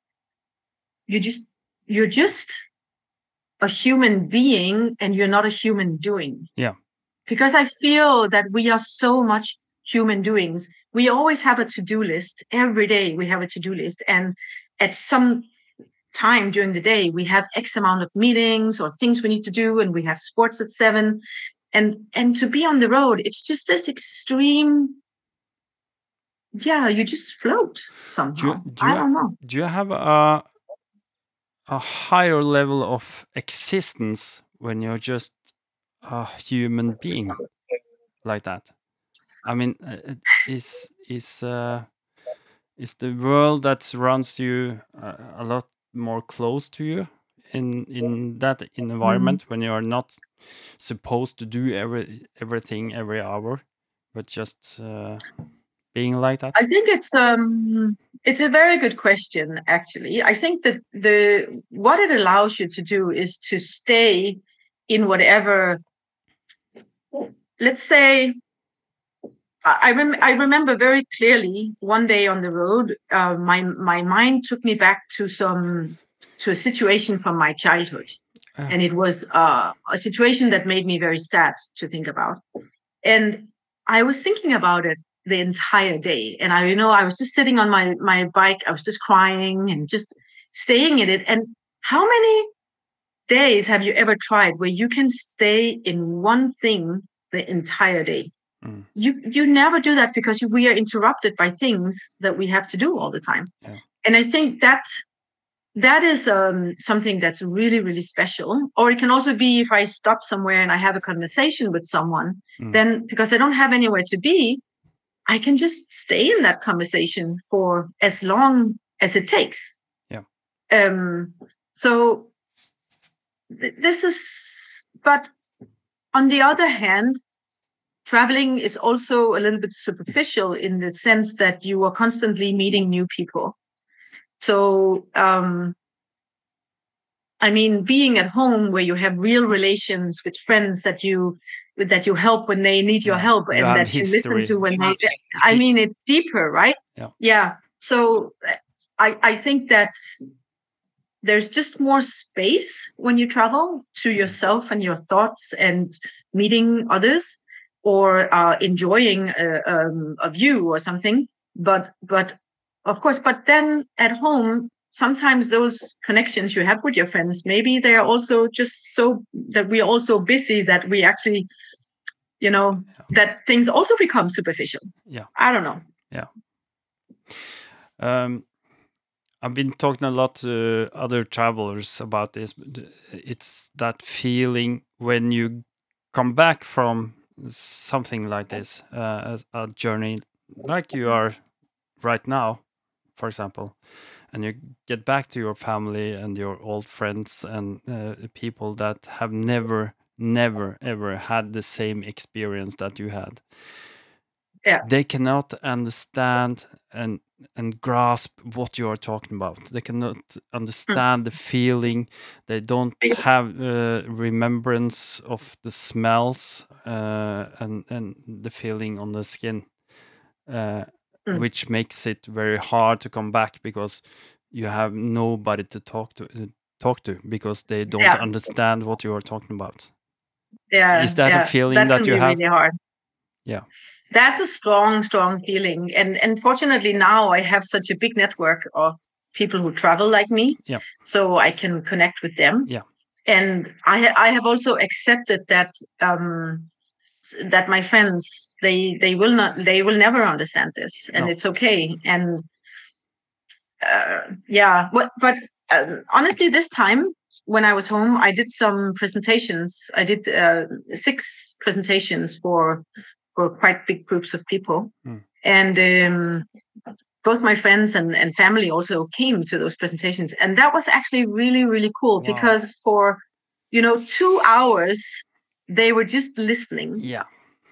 Speaker 2: you just you're just a human being and you're not a human doing.
Speaker 1: Yeah.
Speaker 2: Because I feel that we are so much human doings. We always have a to-do list. Every day we have a to-do list. And at some time during the day, we have X amount of meetings or things we need to do, and we have sports at seven. And and to be on the road, it's just this extreme. Yeah, you just float somehow.
Speaker 1: do
Speaker 2: I
Speaker 1: you-
Speaker 2: don't know.
Speaker 1: Do you have a a higher level of existence when you're just a human being like that? I mean, uh, is is uh, is the world that surrounds you uh, a lot more close to you in in that environment when you are not supposed to do every everything every hour, but just uh, being like that?
Speaker 2: I think it's um it's a very good question actually. I think that the what it allows you to do is to stay in whatever let's say I I rem- I remember very clearly one day on the road, uh, my my mind took me back to some to a situation from my childhood,
Speaker 1: Ah.
Speaker 2: and it was uh, a situation that made me very sad to think about. And I was thinking about it the entire day, and I, you know, I was just sitting on my my bike, I was just crying and just staying in it. And how many days have you ever tried where you can stay in one thing the entire day?
Speaker 1: Mm.
Speaker 2: You you never do that because we are interrupted by things that we have to do all the time.
Speaker 1: Yeah.
Speaker 2: And I think that that is um, something that's really really special. Or it can also be if I stop somewhere and I have a conversation with someone,
Speaker 1: Mm.
Speaker 2: then because I don't have anywhere to be, I can just stay in that conversation for as long as it takes.
Speaker 1: Yeah.
Speaker 2: Um. So th- this is, but on the other hand, traveling is also a little bit superficial in the sense that you are constantly meeting new people. So, um, I mean, being at home where you have real relations with friends that you that you help when they need your
Speaker 1: Yeah,
Speaker 2: help and
Speaker 1: have
Speaker 2: that you listen to when they. I mean, it's deeper, right?
Speaker 1: Yeah.
Speaker 2: Yeah. So, uh, I I think that there's just more space when you travel to yourself and your thoughts and meeting others or uh, enjoying a, um, a view or something but but of course but then at home sometimes those connections you have with your friends maybe they're also just so that we're also busy that we actually you know that things also become superficial
Speaker 1: Yeah.
Speaker 2: i don't know
Speaker 1: Um, I've been talking a lot to other travelers about this. It's that feeling when you come back from something like this, uh, a journey like you are right now, for example, and you get back to your family and your old friends and uh, people that have never, never, ever had the same experience that you had.
Speaker 2: Yeah.
Speaker 1: They cannot understand and and grasp what you are talking about. They cannot understand the feeling. They don't have uh, remembrance of the smells uh, and and the feeling on the skin, uh,
Speaker 2: Mm.
Speaker 1: which makes it very hard to come back because you have nobody to talk to uh, talk to because they don't
Speaker 2: Yeah.
Speaker 1: understand what you are talking about.
Speaker 2: yeah
Speaker 1: Is that a feeling
Speaker 2: that,
Speaker 1: that you have?
Speaker 2: really hard
Speaker 1: Yeah.
Speaker 2: that's a strong strong feeling and and fortunately now i have such a big network of people who travel like me
Speaker 1: Yeah.
Speaker 2: so i can connect with them
Speaker 1: Yeah.
Speaker 2: and i i have also accepted that um that my friends they they will not they will never understand this and
Speaker 1: No.
Speaker 2: it's okay and uh, yeah what but um, honestly this time when i was home i did some presentations i did uh, six presentations for for quite big groups of people
Speaker 1: Mm.
Speaker 2: and um, both my friends and, and family also came to those presentations and that was actually really really cool
Speaker 1: Wow.
Speaker 2: because for you know two hours they were just listening
Speaker 1: Yeah.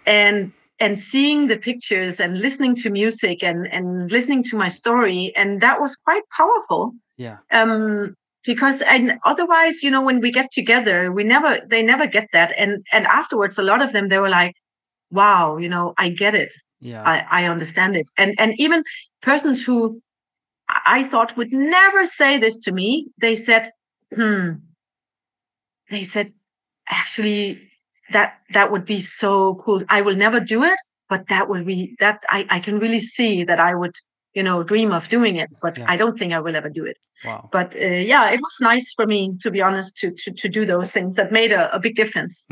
Speaker 2: and and seeing the pictures and listening to music and and listening to my story and that was quite powerful
Speaker 1: Yeah.
Speaker 2: um because and otherwise you know when we get together we never they never get that and and afterwards a lot of them they were like wow you know i get it
Speaker 1: Yeah.
Speaker 2: i i understand it and and even persons who i thought would never say this to me they said hmm they said actually that that would be so cool i will never do it but that would be that i i can really see that i would you know dream of doing it but
Speaker 1: Yeah.
Speaker 2: i don't think i will ever do it
Speaker 1: Wow.
Speaker 2: but uh, yeah it was nice for me to be honest to to, to do those things that made a, a big difference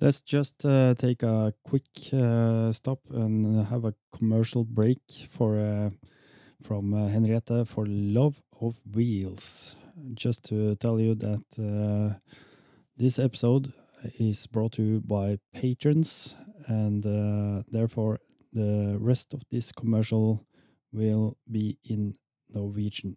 Speaker 3: Let's just uh, take a quick uh, stop and have a commercial break for uh, from uh, Henriette for Love of Wheels. Just to tell you that uh, this episode is brought to you by patrons, and uh, therefore the rest of this commercial will be in Norwegian.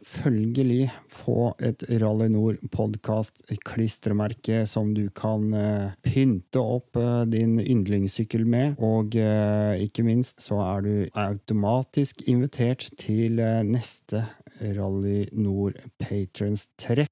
Speaker 1: få et Rally Nord podkast-klistremerke som du kan eh, pynte opp eh, din yndlingssykkel med. Og eh, ikke minst så er du automatisk invitert til neste Rally Nord Patrons-treff.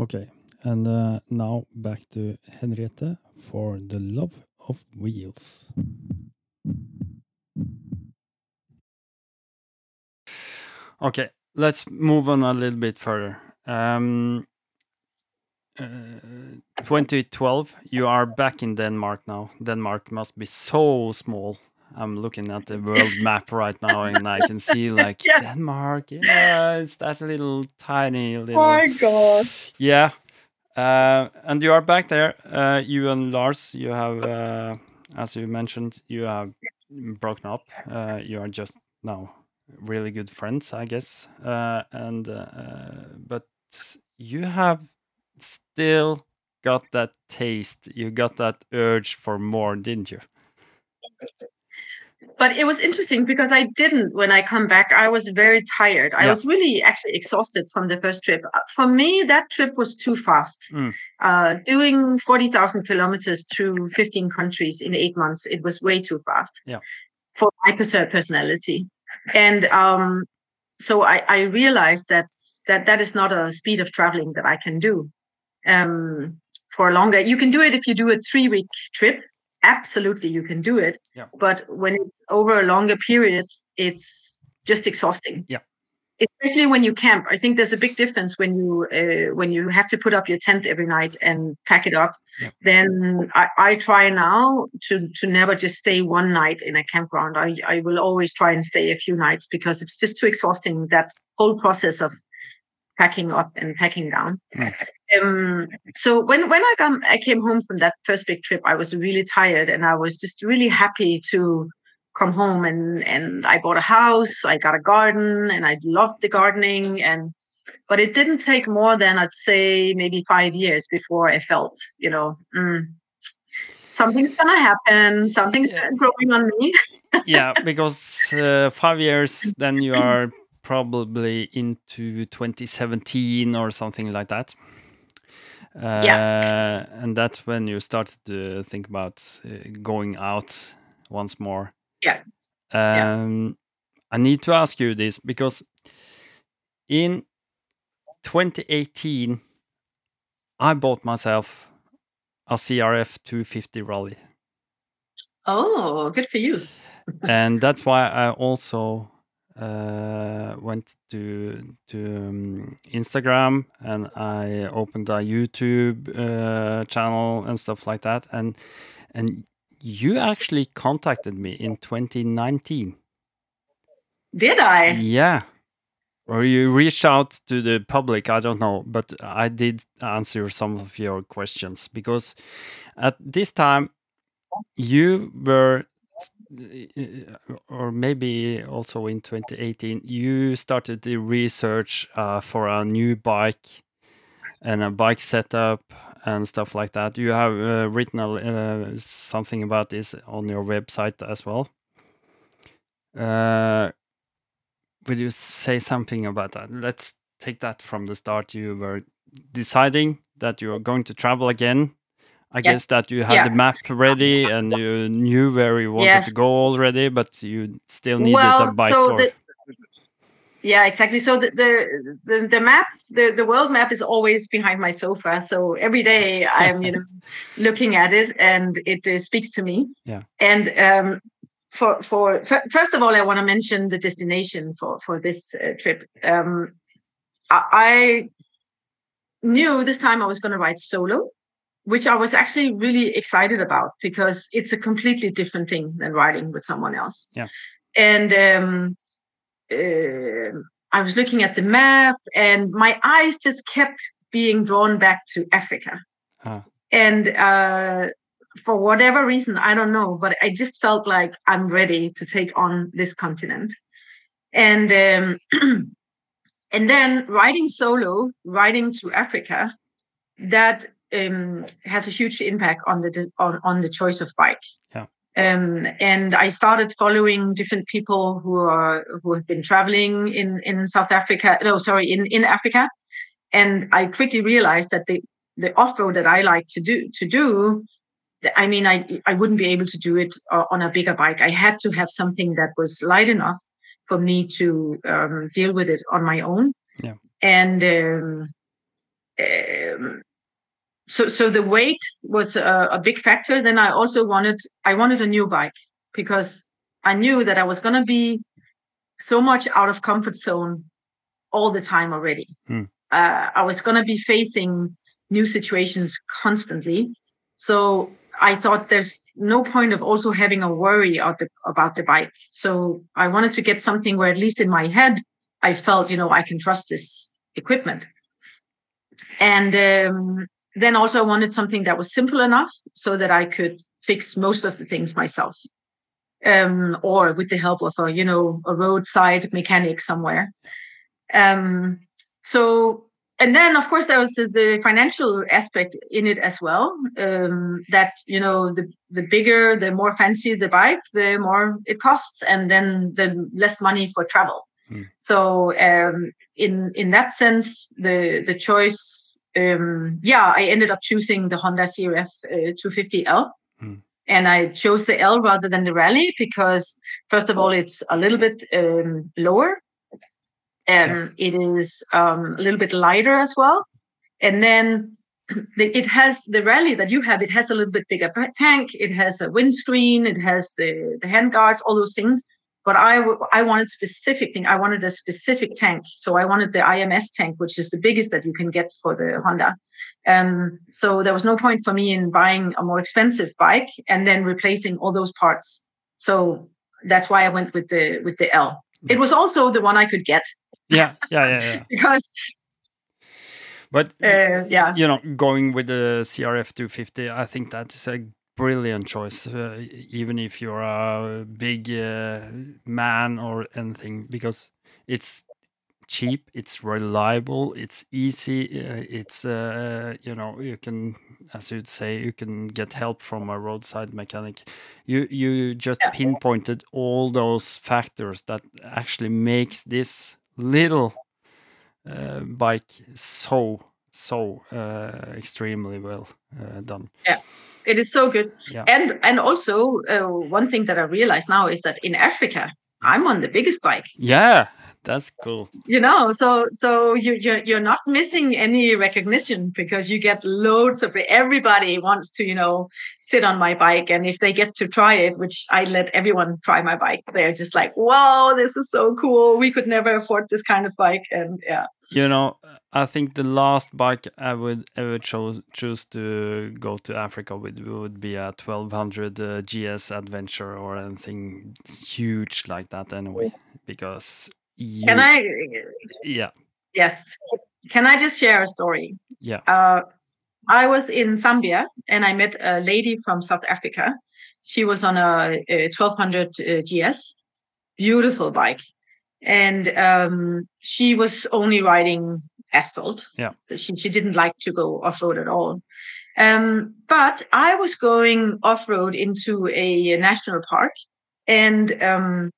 Speaker 3: Okay, and uh, now back to Henriette for the love of wheels.
Speaker 1: Okay, let's move on a little bit further. Um, uh, 2012, you are back in Denmark now. Denmark must be so small. I'm looking at the world map right now, and I can see like
Speaker 2: Yes.
Speaker 1: Denmark. Yeah, it's that little tiny little.
Speaker 2: Oh god
Speaker 1: Yeah, uh, and you are back there. Uh, you and Lars, you have, uh, as you mentioned, you have broken up. Uh, you are just now really good friends, I guess. Uh, and uh, but you have still got that taste. You got that urge for more, didn't you?
Speaker 2: but it was interesting because I didn't when I come back. I was very tired. I was really actually exhausted from the first trip. Uh, For me, that trip was too fast.
Speaker 1: Mm.
Speaker 2: Uh, doing forty thousand kilometers through fifteen countries in eight months, it was way too fast.
Speaker 1: Yeah.
Speaker 2: For my perse- personality, and um, so I, I realized that that that is not a speed of traveling that I can do. Um, for longer, you can do it if you do a three week trip. Absolutely, you can do it
Speaker 1: Yeah.
Speaker 2: but when it's over a longer period it's just exhausting
Speaker 1: Yeah.
Speaker 2: especially when you camp i think there's a big difference when you uh, when you have to put up your tent every night and pack it up
Speaker 1: Yeah.
Speaker 2: then I, I try now to to never just stay one night in a campground I, I will always try and stay a few nights because it's just too exhausting that whole process of packing up and packing down
Speaker 1: Mm.
Speaker 2: Um, so when when I come I came home from that first big trip, I was really tired and I was just really happy to come home and and I bought a house, I got a garden, and I loved the gardening and but it didn't take more than I'd say maybe five years before I felt, you know, mm, something's gonna happen, something's
Speaker 1: Yeah.
Speaker 2: growing on me.
Speaker 1: yeah, because uh, five years, then you are probably into 2017 or something like that. Uh, and that's when you started to think about uh, going out once more.
Speaker 2: Yeah.
Speaker 1: Um, I need to ask you this because in 2018, I bought myself a CRF 250 Rally.
Speaker 2: Oh, good for you.
Speaker 1: and that's why I also uh, went to to um, Instagram and I opened a YouTube uh, channel and stuff like that. And and you actually contacted me in 2019.
Speaker 2: Did I?
Speaker 1: Yeah. Or you reached out to the public, I don't know, but I did answer some of your questions because at this time you were or maybe also in 2018 you started the research uh, for a new bike and a bike setup and stuff like that. You have uh, written a, uh, something about this on your website as well. Uh, would you say something about that? Let's take that from the start. You were deciding that you are going to travel again I
Speaker 2: Yes.
Speaker 1: guess that you had
Speaker 2: Yeah.
Speaker 1: the map ready and you knew where you wanted
Speaker 2: Yes.
Speaker 1: to go already, but you still needed
Speaker 2: well,
Speaker 1: a bike.
Speaker 2: so
Speaker 1: or,
Speaker 2: the, yeah, exactly. So the, the the the map, the the world map is always behind my sofa. So every day I'm you know looking at it, and it uh, speaks to me.
Speaker 1: Yeah.
Speaker 2: And um, for for fir- first of all, I want to mention the destination for for this uh, trip. Um, I, I knew this time I was going to ride solo, which I was actually really excited about because it's a completely different thing than riding with someone else.
Speaker 1: Yeah.
Speaker 2: And um, uh, I was looking at the map, and my eyes just kept being drawn back to Africa.
Speaker 1: Ah.
Speaker 2: And uh, for whatever reason, I don't know, but I just felt like I'm ready to take on this continent. And um, and then riding solo, riding to Africa, that um, has a huge impact on the on, on the choice of bike.
Speaker 1: Yeah.
Speaker 2: Um, and I started following different people who are who have been traveling in in South Africa. No, sorry, in in Africa, and I quickly realized that the the off road that I like to do to do. I mean, I I wouldn't be able to do it on a bigger bike. I had to have something that was light enough for me to um, deal with it on my own.
Speaker 1: Yeah.
Speaker 2: And um, um, so so the weight was a, a big factor. Then I also wanted I wanted a new bike because I knew that I was going to be so much out of comfort zone all the time already.
Speaker 1: Hmm.
Speaker 2: Uh, I was going to be facing new situations constantly. So I thought there's no point of also having a worry about the, about the bike. So I wanted to get something where, at least in my head, I felt, you know, I can trust this equipment. And um, then also I wanted something that was simple enough so that I could fix most of the things myself, um, or with the help of a, you know, a roadside mechanic somewhere. Um, so and then of course there was the- financial aspect in it as well um, that you know the the bigger the more fancy the bike the more it costs and then the less money for travel
Speaker 1: Hmm.
Speaker 2: so um, in in that sense the the choice um, yeah i ended up choosing the honda crf uh, 250l
Speaker 1: Hmm.
Speaker 2: and i chose the l rather than the rally because first of all it's a little bit um, lower and it is um, a little bit lighter as well. And then it has the rally that you have. It has a little bit bigger tank. It has a windscreen. It has the the hand guards, all those things. But I w- I wanted specific thing. I wanted a specific tank. So I wanted the IMS tank, which is the biggest that you can get for the Honda. Um, so there was no point for me in buying a more expensive bike and then replacing all those parts. So that's why I went with the with the L. It was also the one I could get
Speaker 1: yeah, yeah, yeah, yeah.
Speaker 2: because
Speaker 1: But
Speaker 2: uh, yeah
Speaker 1: you know, going with the CRF 250, I think that's a brilliant choice, uh, even if you're a big uh, man or anything, because it's cheap, it's reliable, it's easy, uh, it's uh, you know, you can, as you'd say, you can get help from a roadside mechanic. You you just
Speaker 2: Yeah.
Speaker 1: pinpointed all those factors that actually makes this little uh, bike so so uh, extremely well uh, done.
Speaker 2: It is so good.
Speaker 1: Yeah.
Speaker 2: and and also uh, one thing that i realize now is that in africa i'm on the biggest bike.
Speaker 1: Yeah, That's cool.
Speaker 2: You know, so so you you're you're not missing any recognition because you get loads of. Everybody wants to, you know, sit on my bike, and if they get to try it, which I let everyone try my bike, they're just like, "Wow, this is so cool! We could never afford this kind of bike." And yeah,
Speaker 1: You know, I think the last bike I would ever choose choose to go to Africa with would be a 1200 uh, GS Adventure or anything huge like that. Anyway, because you,
Speaker 2: can I?
Speaker 1: Yeah,
Speaker 2: Yes. Can I just share a story?
Speaker 1: Yeah.
Speaker 2: Uh, I was in Zambia and I met a lady from South Africa. She was on a, a 1200 uh, GS, beautiful bike. And um, she was only riding asphalt.
Speaker 1: Yeah.
Speaker 2: She, she didn't like to go off road at all. Um, but I was going off road into a, national park and um,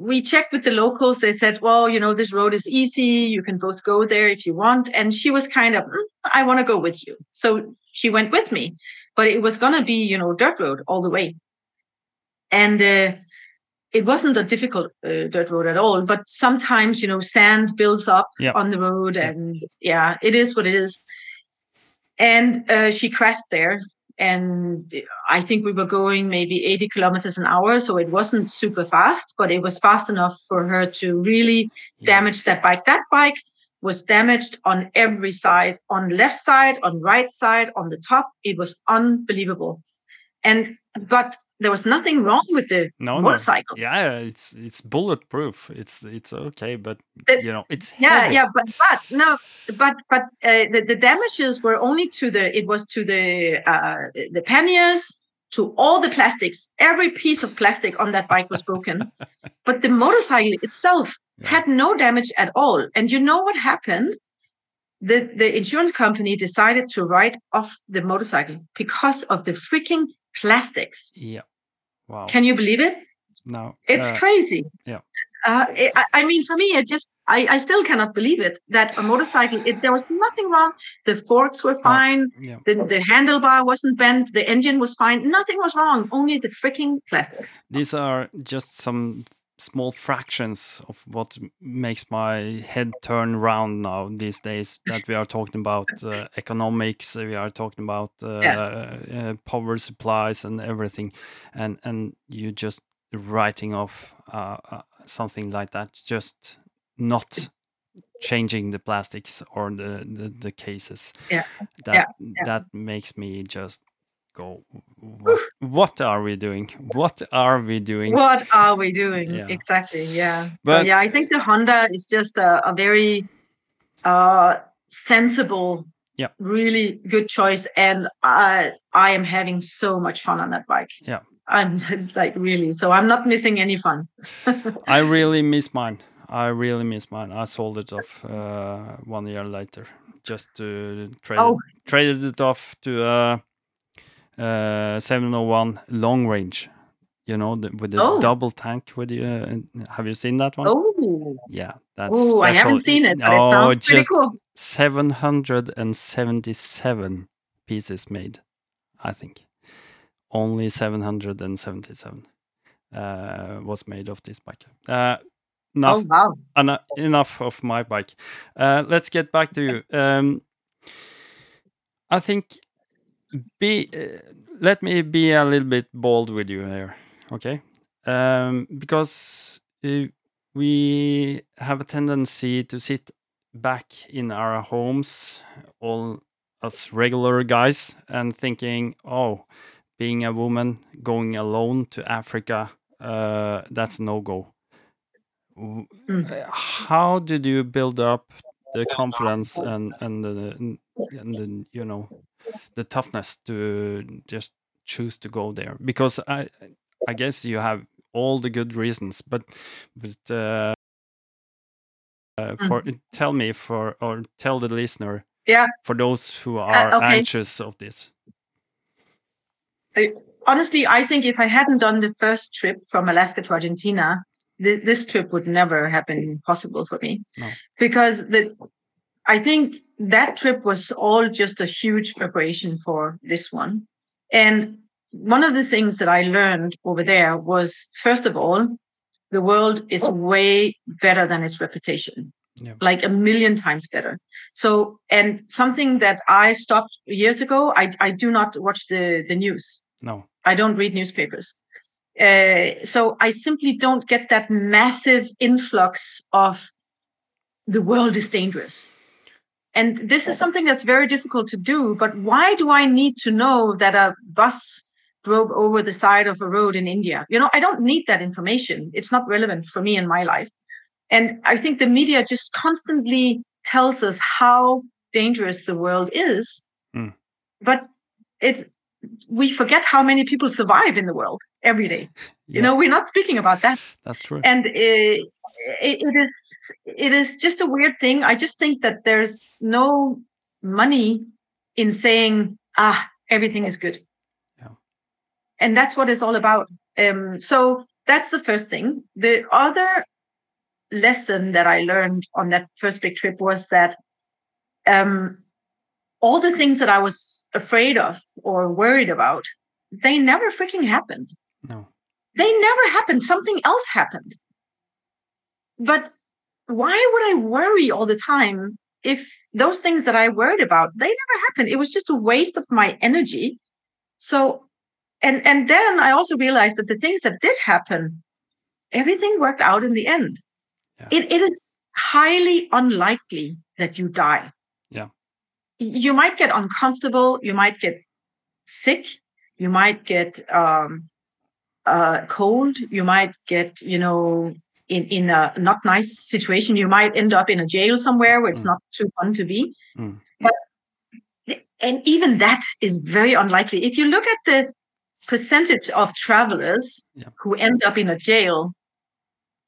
Speaker 2: we checked with the locals. They said, well, you know, this road is easy. You can both go there if you want. And she was kind of, "Mm, I want to go with you. So she went with me, but it was going to be, you know, dirt road all the way. And uh, it wasn't a difficult uh, dirt road at all. But sometimes, you know, sand builds up
Speaker 1: Yeah.
Speaker 2: on the road. And yeah, it is what it is. And uh, she crashed there. And I think we were going maybe 80 kilometers an hour. So it wasn't super fast, but it was fast enough for her to really damage that bike. That bike was damaged on every side, on left side, on right side, on the top. It was unbelievable. And but there was nothing wrong with the
Speaker 1: No, no.
Speaker 2: motorcycle.
Speaker 1: Yeah, it's it's bulletproof. It's it's okay, but
Speaker 2: The-
Speaker 1: you know, it's
Speaker 2: yeah
Speaker 1: heavy.
Speaker 2: yeah but but no but but uh, the, the damages were only to the it was to the uh the panniers to all the plastics every piece of plastic on that bike was broken but the motorcycle itself
Speaker 1: Yeah.
Speaker 2: had no damage at all and you know what happened the the insurance company decided to write off the motorcycle because of the freaking plastics
Speaker 1: Yeah. Wow.
Speaker 2: can you believe it
Speaker 1: no.
Speaker 2: it's
Speaker 1: uh,
Speaker 2: crazy.
Speaker 1: yeah.
Speaker 2: Uh, it, I, I mean, for me, it just I, I still cannot believe it that a motorcycle. It, there was nothing wrong. The forks were fine.
Speaker 1: yeah.
Speaker 2: The, the handlebar wasn't bent. The engine was fine. Nothing was wrong. Only the freaking plastics.
Speaker 1: These are just some small fractions of what makes my head turn round now these days that we are talking about uh, economics we are talking about uh, uh, power supplies and everything and and you just writing off uh, uh, something like that just not changing the plastics or the the, the cases.
Speaker 2: Yeah,
Speaker 1: that
Speaker 2: yeah.
Speaker 1: that makes me just go what, what are we doing what are we doing
Speaker 2: What are we doing
Speaker 1: Yeah.
Speaker 2: exactly? Yeah,
Speaker 1: But-
Speaker 2: but yeah, I think the Honda is just a, a very uh, sensible,
Speaker 1: Yeah.
Speaker 2: really good choice, and I I am having so much fun on that bike.
Speaker 1: Yeah.
Speaker 2: I'm like really. So I'm not missing any fun.
Speaker 1: I really miss mine. I really miss mine. I sold it off uh, one year later just to trade
Speaker 2: Oh.
Speaker 1: traded it off to uh, uh, 701 long range. You know, the, with the
Speaker 2: Oh.
Speaker 1: double tank. With the, uh, have you seen that one?
Speaker 2: Oh,
Speaker 1: Yeah, that's
Speaker 2: oh, I haven't seen it, but
Speaker 1: No,
Speaker 2: it sounds pretty cool.
Speaker 1: 777 pieces made, I think. Only 777 uh, was made of this bike. Uh, enough,
Speaker 2: Oh wow.
Speaker 1: eno- enough of my bike. Uh, let's get back to you. Um, I think be uh, let me be a little bit bold with you here, okay? Um, because uh, we have a tendency to sit back in our homes, all us regular guys, and thinking, oh, being a woman going alone to Africa, uh, that's no go.
Speaker 2: Mm.
Speaker 1: How did you build up the confidence and and the and the you know the toughness to just choose to go there? Because I I guess you have all the good reasons, but but uh, uh, for tell me for or tell the listener
Speaker 2: Yeah.
Speaker 1: for those who are
Speaker 2: okay.
Speaker 1: anxious of this.
Speaker 2: Honestly, I think if I hadn't done the first trip from Alaska to Argentina, th- this trip would never have been possible for me.
Speaker 1: No.
Speaker 2: Because the I think that trip was all just a huge preparation for this one. And one of the things that I learned over there was first of all, the world is way better than its reputation
Speaker 1: Yeah.
Speaker 2: like a million times better so and something that i stopped years ago i, I do not watch the the news
Speaker 1: No.
Speaker 2: i don't read newspapers uh, so i simply don't get that massive influx of the world is dangerous and this is something that's very difficult to do but why do i need to know that a bus drove over the side of a road in india you know i don't need that information it's not relevant for me in my life and I think the media just constantly tells us how dangerous the world is.
Speaker 1: Mm.
Speaker 2: But it's we forget how many people survive in the world every day. You know, we're not speaking about that.
Speaker 1: That's true.
Speaker 2: And it, it, it is it is just a weird thing. I just think that there's no money in saying, ah, everything is good.
Speaker 1: Yeah.
Speaker 2: And that's what it's all about. Um, so that's the first thing. The other lesson that I learned on that first big trip was that um, all the things that I was afraid of or worried about, they never freaking happened.
Speaker 1: No.
Speaker 2: They never happened. Something else happened. But why would I worry all the time if those things that I worried about, they never happened? It was just a waste of my energy. So, and and then I also realized that the things that did happen, everything worked out in the end.
Speaker 1: Yeah.
Speaker 2: It, it is highly unlikely that you die. You might get uncomfortable. You might get sick. You might get um, uh, cold. You might get, you know, in, in a not nice situation. You might end up in a jail somewhere where it's
Speaker 1: Mm.
Speaker 2: not too fun to be.
Speaker 1: Mm.
Speaker 2: But and even that is very unlikely. If you look at the percentage of travelers
Speaker 1: Yeah.
Speaker 2: who end up in a jail,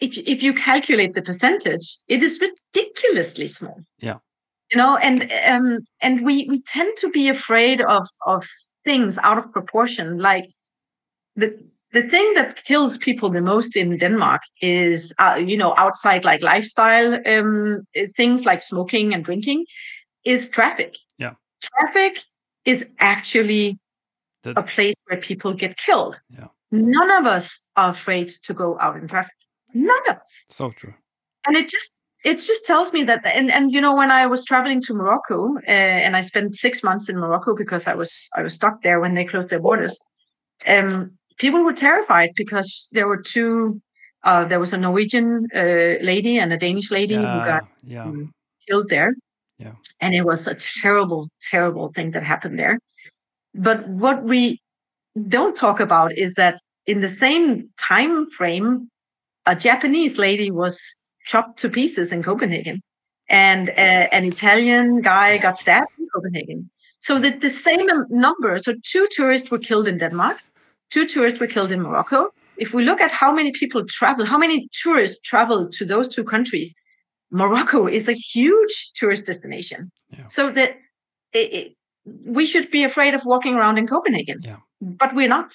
Speaker 2: if if you calculate the percentage, it is ridiculously small.
Speaker 1: Yeah.
Speaker 2: You know, and um, and we we tend to be afraid of of things out of proportion. Like the the thing that kills people the most in Denmark is, uh, you know, outside like lifestyle um, things like smoking and drinking, is traffic.
Speaker 1: Yeah.
Speaker 2: Traffic is actually
Speaker 1: The-
Speaker 2: a place where people get killed.
Speaker 1: Yeah.
Speaker 2: None of us are afraid to go out in traffic. None of us
Speaker 1: So true.
Speaker 2: and it just it just tells me that and and you know when i was traveling to morocco uh, and i spent six months in morocco because i was i was stuck there when they closed their borders um people were terrified because there were two uh there was a norwegian uh, lady and a danish lady who got
Speaker 1: Yeah.
Speaker 2: um, killed there
Speaker 1: Yeah.
Speaker 2: and it was a terrible terrible thing that happened there but what we don't talk about is that in the same time frame a Japanese lady was chopped to pieces in Copenhagen, and uh, an Italian guy got stabbed in Copenhagen. So that the same num- number, so two tourists were killed in Denmark, two tourists were killed in Morocco. If we look at how many people travel, how many tourists travel to those two countries, Morocco is a huge tourist destination.
Speaker 1: Yeah.
Speaker 2: So that it, it, we should be afraid of walking around in Copenhagen,
Speaker 1: Yeah.
Speaker 2: but we're not.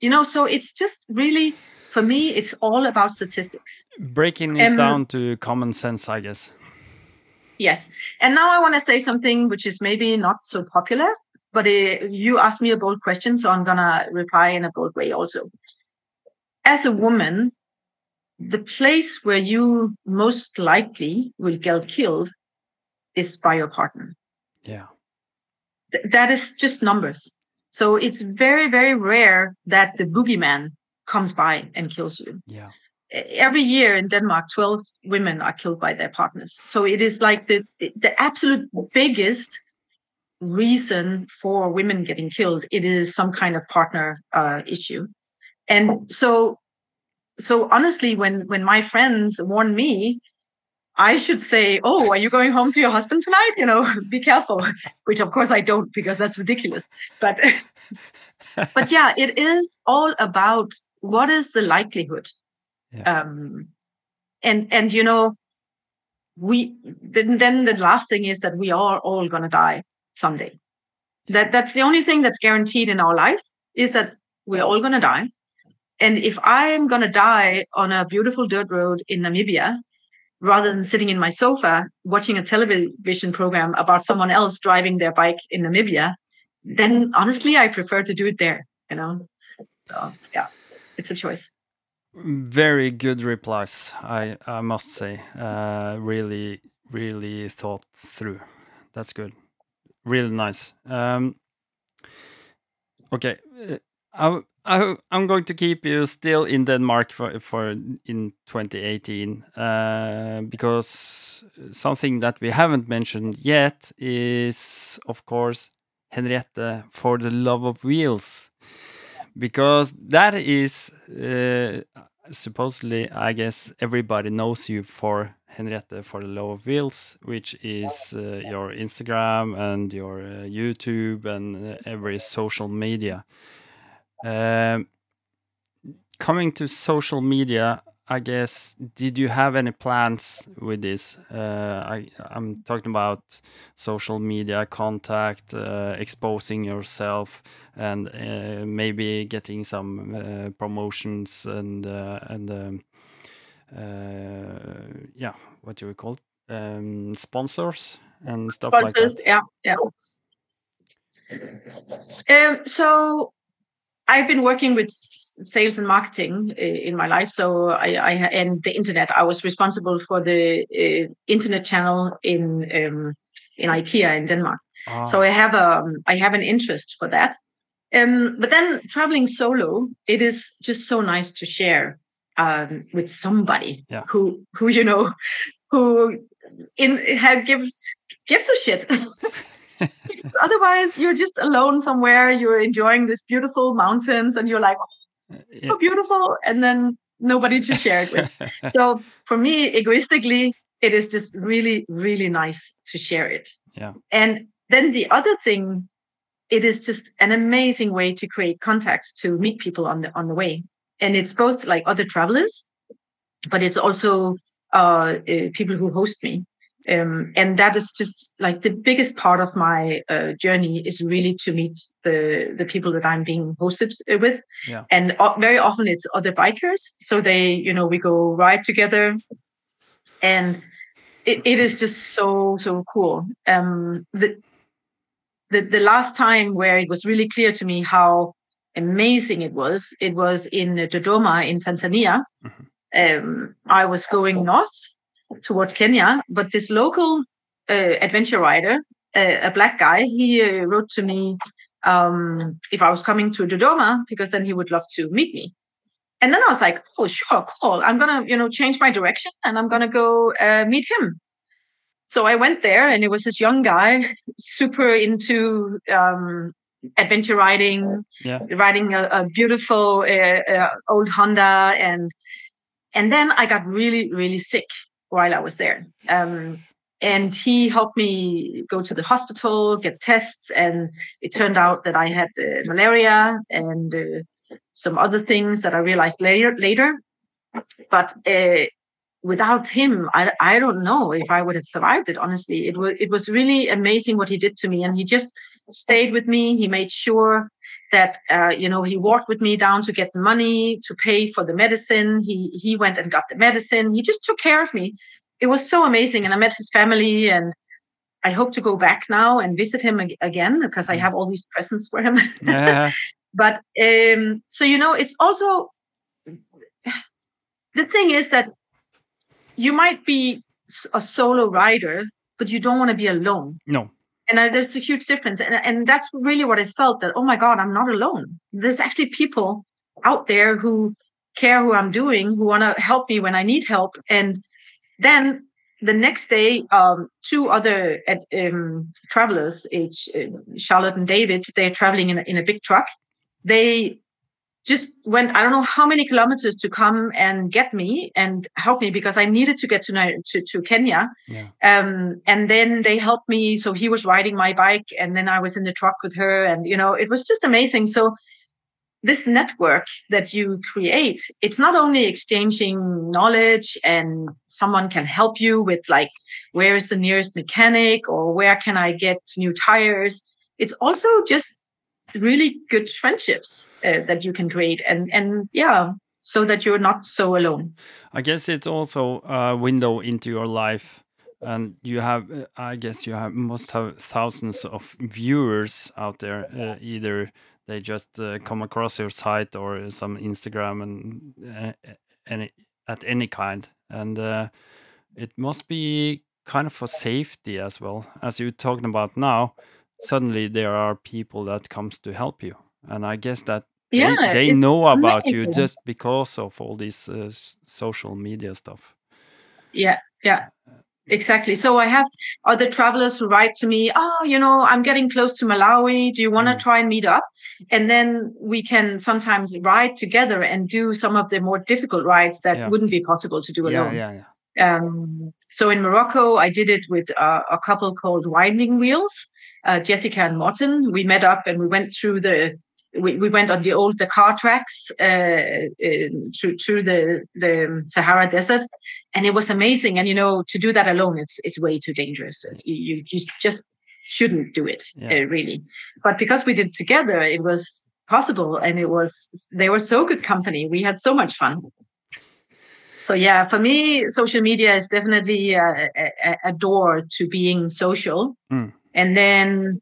Speaker 2: You know, so it's just really for me, it's all about statistics.
Speaker 1: Breaking it
Speaker 2: Um,
Speaker 1: down to common sense, I guess.
Speaker 2: Yes. And now I want to say something which is maybe not so popular, but uh, you asked me a bold question, so I'm going to reply in a bold way also. As a woman, the place where you most likely will get killed is by your partner.
Speaker 1: Yeah.
Speaker 2: Th- that is just numbers. So it's very, very rare that the boogeyman comes by and kills you.
Speaker 1: Yeah.
Speaker 2: every year in Denmark, 12 women are killed by their partners. So it is like the, the absolute biggest reason for women getting killed. It is some kind of partner uh, issue. And so, so honestly, when, when my friends warn me, I should say, "Oh, are you going home to your husband tonight? You know, be careful." Which, of course, I don't because that's ridiculous. But, but yeah, it is all about what is the likelihood?
Speaker 1: Yeah.
Speaker 2: um and and you know we then then the last thing is that we are all going to die someday. That that's the only thing that's guaranteed in our life is that we're all going to die. And if i'm going to die on a beautiful dirt road in namibia rather than sitting in my sofa watching a television program about someone else driving their bike in namibia then honestly i prefer to do it there you know? So yeah it's a choice
Speaker 1: Very good replies, I, I must say. Uh, really, really thought through. That's good. Really nice. Um, okay. Uh, I, I, I'm going to keep you still in Denmark for, for in 2018 uh, because something that we haven't mentioned yet is, of course, Henriette for the Love of Wheels because that is uh, supposedly, I guess, everybody knows you for Henriette for the Love of Wheels, which is uh, your Instagram and your uh, YouTube and uh, every social media. Um, coming to social media, I guess, did you have any plans with this? Uh, I, I'm talking about social media contact, uh, exposing yourself, and uh, maybe getting some uh, promotions and uh, and um, uh, yeah, what do we call it? Um, sponsors and stuff
Speaker 2: Sponsors,
Speaker 1: like that.
Speaker 2: yeah, yeah. Um, so I've been working with sales and marketing in my life. So I, I and the internet. I was responsible for the uh, internet channel in um, in IKEA in Denmark. Ah. So I have a um, have an interest for that. Um, but then traveling solo, it is just so nice to share um, with somebody
Speaker 1: yeah.
Speaker 2: who who you know who in have gives gives a shit. otherwise you're just alone somewhere you're enjoying this beautiful mountains and you're like oh, so beautiful and then nobody to share it with. So for me egoistically it is just really really nice to share it.
Speaker 1: Yeah.
Speaker 2: And then the other thing it is just an amazing way to create contacts to meet people on the on the way. And it's both like other travelers but it's also uh, uh, people who host me um, and that is just like the biggest part of my uh, journey is really to meet the the people that I'm being hosted uh, with,
Speaker 1: yeah.
Speaker 2: and uh, very often it's other bikers. So they, you know, we go ride together, and it, it is just so so cool. Um, the the the last time where it was really clear to me how amazing it was, it was in Dodoma in Tanzania. Mm-hmm. Um, I was going north towards Kenya. But this local uh, adventure rider, uh, a black guy, he uh, wrote to me um, if I was coming to Dodoma because then he would love to meet me. And then I was like, oh, sure, cool. I'm gonna, you know, change my direction and I'm gonna go uh, meet him. So I went there, and it was this young guy, super into um, adventure riding,
Speaker 1: yeah.
Speaker 2: riding a, a beautiful uh, uh, old Honda, and and then I got really, really sick while I was there. Um, and he helped me go to the hospital, get tests, and it turned out that I had uh, malaria and uh, some other things that I realized later. Later, but uh, without him, I I don't know if I would have survived it. Honestly, it was it was really amazing what he did to me, and he just stayed with me. He made sure that uh, you know he walked with me down to get money to pay for the medicine. He he went and got the medicine. He just took care of me. It was so amazing and i met his family and i hope to go back now and visit him ag- again because i mm. have all these presents for him.
Speaker 1: Yeah.
Speaker 2: but um, so you know it's also the thing is that you might be a solo rider but you don't want to be alone.
Speaker 1: No
Speaker 2: and there's a huge difference. And, and that's really what i felt that oh my god i'm not alone. There's actually people out there who care who i'm doing who want to help me when i need help. And then the next day um, two other um, travelers it's uh, charlotte and david they're traveling in a, in a big truck. They just went I don't know how many kilometers to come and get me and help me because I needed to get to to, to Kenya.
Speaker 1: Yeah.
Speaker 2: Um, and then they helped me. So he was riding my bike, and then I was in the truck with her, and you know it was just amazing. So this network that you create, it's not only exchanging knowledge and someone can help you with like where is the nearest mechanic or where can I get new tires. It's also just really good friendships uh, that you can create and and yeah so that you're not so alone
Speaker 1: i guess it's also a window into your life and you have i guess you have must have thousands of viewers out there uh, either they just uh, come across your site or some Instagram and uh, any at any kind, and uh, it must be kind of for safety as well as you're talking about now. Suddenly there are people that comes to help you, and I guess that
Speaker 2: Yeah,
Speaker 1: they, they know about you just because of all this uh, social media stuff.
Speaker 2: Yeah, yeah, exactly. So I have other travelers who write to me, oh, you know, I'm getting close to Malawi. Do you want to
Speaker 1: Mm.
Speaker 2: try and meet up? And then we can sometimes ride together and do some of the more difficult rides that
Speaker 1: Yeah.
Speaker 2: wouldn't be possible to do
Speaker 1: Yeah,
Speaker 2: alone.
Speaker 1: yeah, yeah.
Speaker 2: Um, so in Morocco, I did it with uh, a couple called Winding Wheels, uh, Jessica and Morten. We met up and we went through the we, we went on the old Dakar tracks uh, through through the the Sahara Desert, and it was amazing. And you know, to do that alone, it's it's way too dangerous. You, you just just shouldn't do it
Speaker 1: Yeah.
Speaker 2: uh, really. But because we did it together, it was possible, and it was they were so good company. We had so much fun. So yeah, for me, social media is definitely a, a, a door to being social.
Speaker 1: Mm.
Speaker 2: And then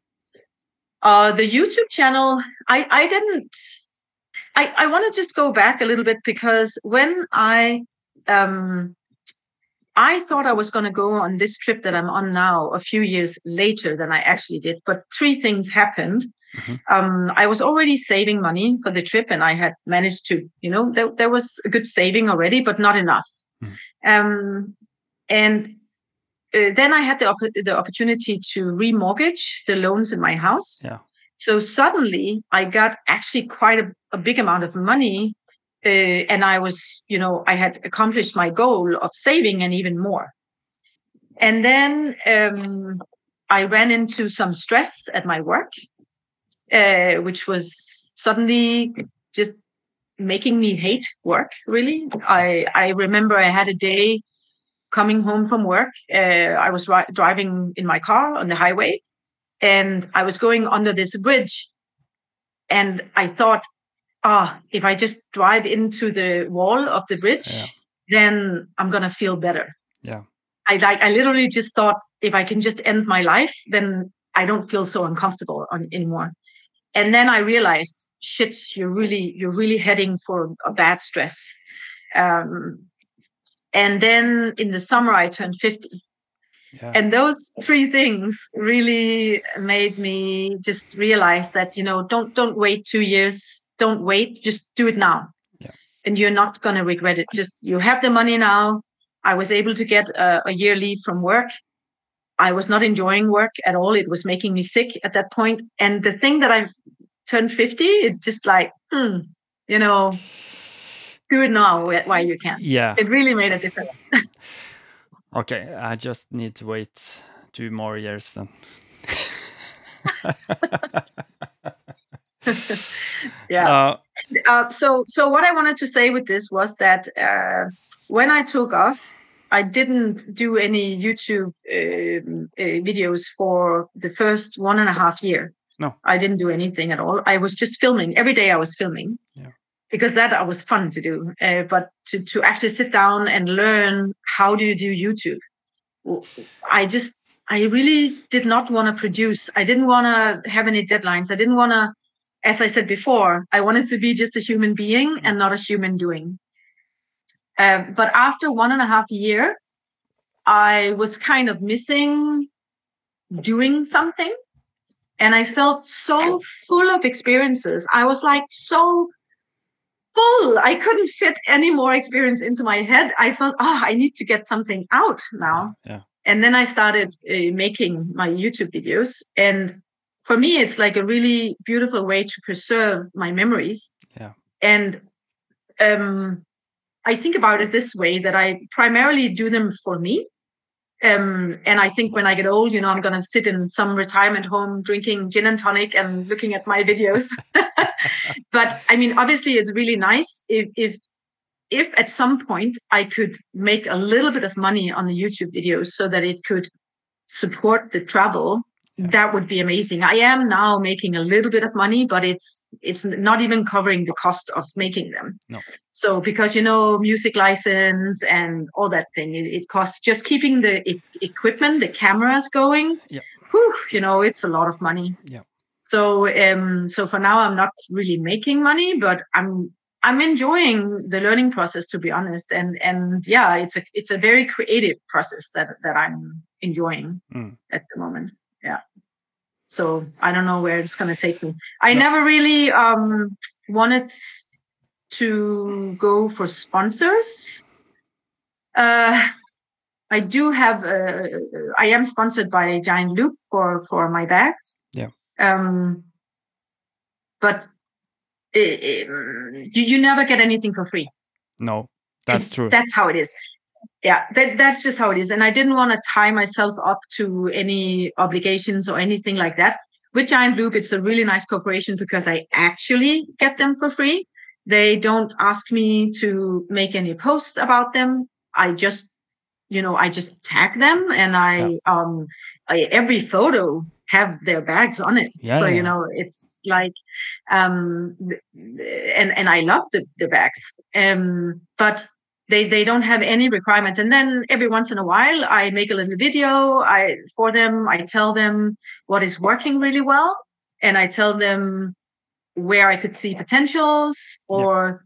Speaker 2: uh, the YouTube channel, I I didn't. I I want to just go back a little bit because when I um I thought I was going to go on this trip that I'm on now a few years later than I actually did, but three things happened.
Speaker 1: Mhm.
Speaker 2: Um, I was already saving money for the trip, and I had managed to, you know, there, there was a good saving already, but not enough.
Speaker 1: Mhm.
Speaker 2: Um, and uh, then I had the opp- the opportunity to remortgage the loans in my house.
Speaker 1: Yeah.
Speaker 2: So suddenly, I got actually quite a, a big amount of money uh, and I was, you know, I had accomplished my goal of saving and even more. And then um, I ran into some stress at my work, uh, which was suddenly just making me hate work. Really, I I remember I had a day coming home from work. Uh, I was ri- driving in my car on the highway, and I was going under this bridge, and I thought ah, if I just drive into the wall of the bridge,
Speaker 1: Yeah.
Speaker 2: then I'm gonna feel better.
Speaker 1: Yeah.
Speaker 2: I like I literally just thought if I can just end my life, then I don't feel so uncomfortable on, anymore. And then I realized, shit, you're really you're really heading for a bad stress. Um, and then in the summer, I turned 50
Speaker 1: Yeah.
Speaker 2: and those three things really made me just realize that you know don't don't wait two years. Don't wait. Just do it now.
Speaker 1: Yeah.
Speaker 2: and you're not going to regret it. Just you have the money now. I was able to get a, a year leave from work. I was not enjoying work at all. It was making me sick at that point. And the thing that i've turned 50 it just like hmm, you know do it now wh- while you can
Speaker 1: yeah.
Speaker 2: it really made a difference
Speaker 1: Okay, I just need to wait two more years then.
Speaker 2: yeah
Speaker 1: Uh,
Speaker 2: uh, so so what I wanted to say with this was that uh, when I took off, I didn't do any YouTube um, uh, videos for the first one and a half year.
Speaker 1: No.
Speaker 2: I didn't do anything at all. I was just filming every day. I was filming.
Speaker 1: Yeah.
Speaker 2: Because that uh, was fun to do, uh, but to to actually sit down and learn how do you do YouTube, I just I really did not want to produce. I didn't want to have any deadlines. I didn't want to as I said before, I wanted to be just a human being and not a human doing. Uh, but after one and a half year, I was kind of missing doing something. And I felt so full of experiences. I was like so full. I couldn't fit any more experience into my head. I felt, oh, I need to get something out now.
Speaker 1: yeah.
Speaker 2: And then I started uh, making my YouTube videos. And for me, it's like a really beautiful way to preserve my memories.
Speaker 1: Yeah.
Speaker 2: And um, I think about it this way that I primarily do them for me. Um, and I think when I get old, you know, I'm going to sit in some retirement home drinking gin and tonic and looking at my videos. but I mean, obviously, it's really nice if, if if at some point I could make a little bit of money on the YouTube videos so that it could support the travel. That would be amazing. I am now making a little bit of money, but it's it's not even covering the cost of making them.
Speaker 1: No.
Speaker 2: So because you know music license and all that thing, it, it costs just keeping the e- equipment, the cameras going.
Speaker 1: Yeah.
Speaker 2: Whew, you know, it's a lot of money.
Speaker 1: Yeah.
Speaker 2: So um, so for now, I'm not really making money, but I'm I'm enjoying the learning process to be honest. And and yeah, it's a it's a very creative process that that I'm enjoying
Speaker 1: Mm.
Speaker 2: at the moment. Yeah. So I don't know where it's gonna take me. I
Speaker 1: No.
Speaker 2: never really um wanted to go for sponsors. Uh I do have uh, I am sponsored by Giant Loop for for my bags.
Speaker 1: Yeah.
Speaker 2: Um but i- i- you, you never get anything for free.
Speaker 1: No, that's
Speaker 2: It's-
Speaker 1: true.
Speaker 2: That's how it is. Yeah, that, that's just how it is. And I didn't want to tie myself up to any obligations or anything like that. With Giant Loop, it's a really nice cooperation because I actually get them for free. They don't ask me to make any posts about them. I just, you know, I just tag them and I, um, I, every photo have their bags on it.
Speaker 1: Yeah,
Speaker 2: so,
Speaker 1: yeah.
Speaker 2: you know, it's like, um, and, and I love the, the bags. Um, but they they don't have any requirements. And then every once in a while i make a little video i for them i tell them what is working really well and i tell them where i could see potentials or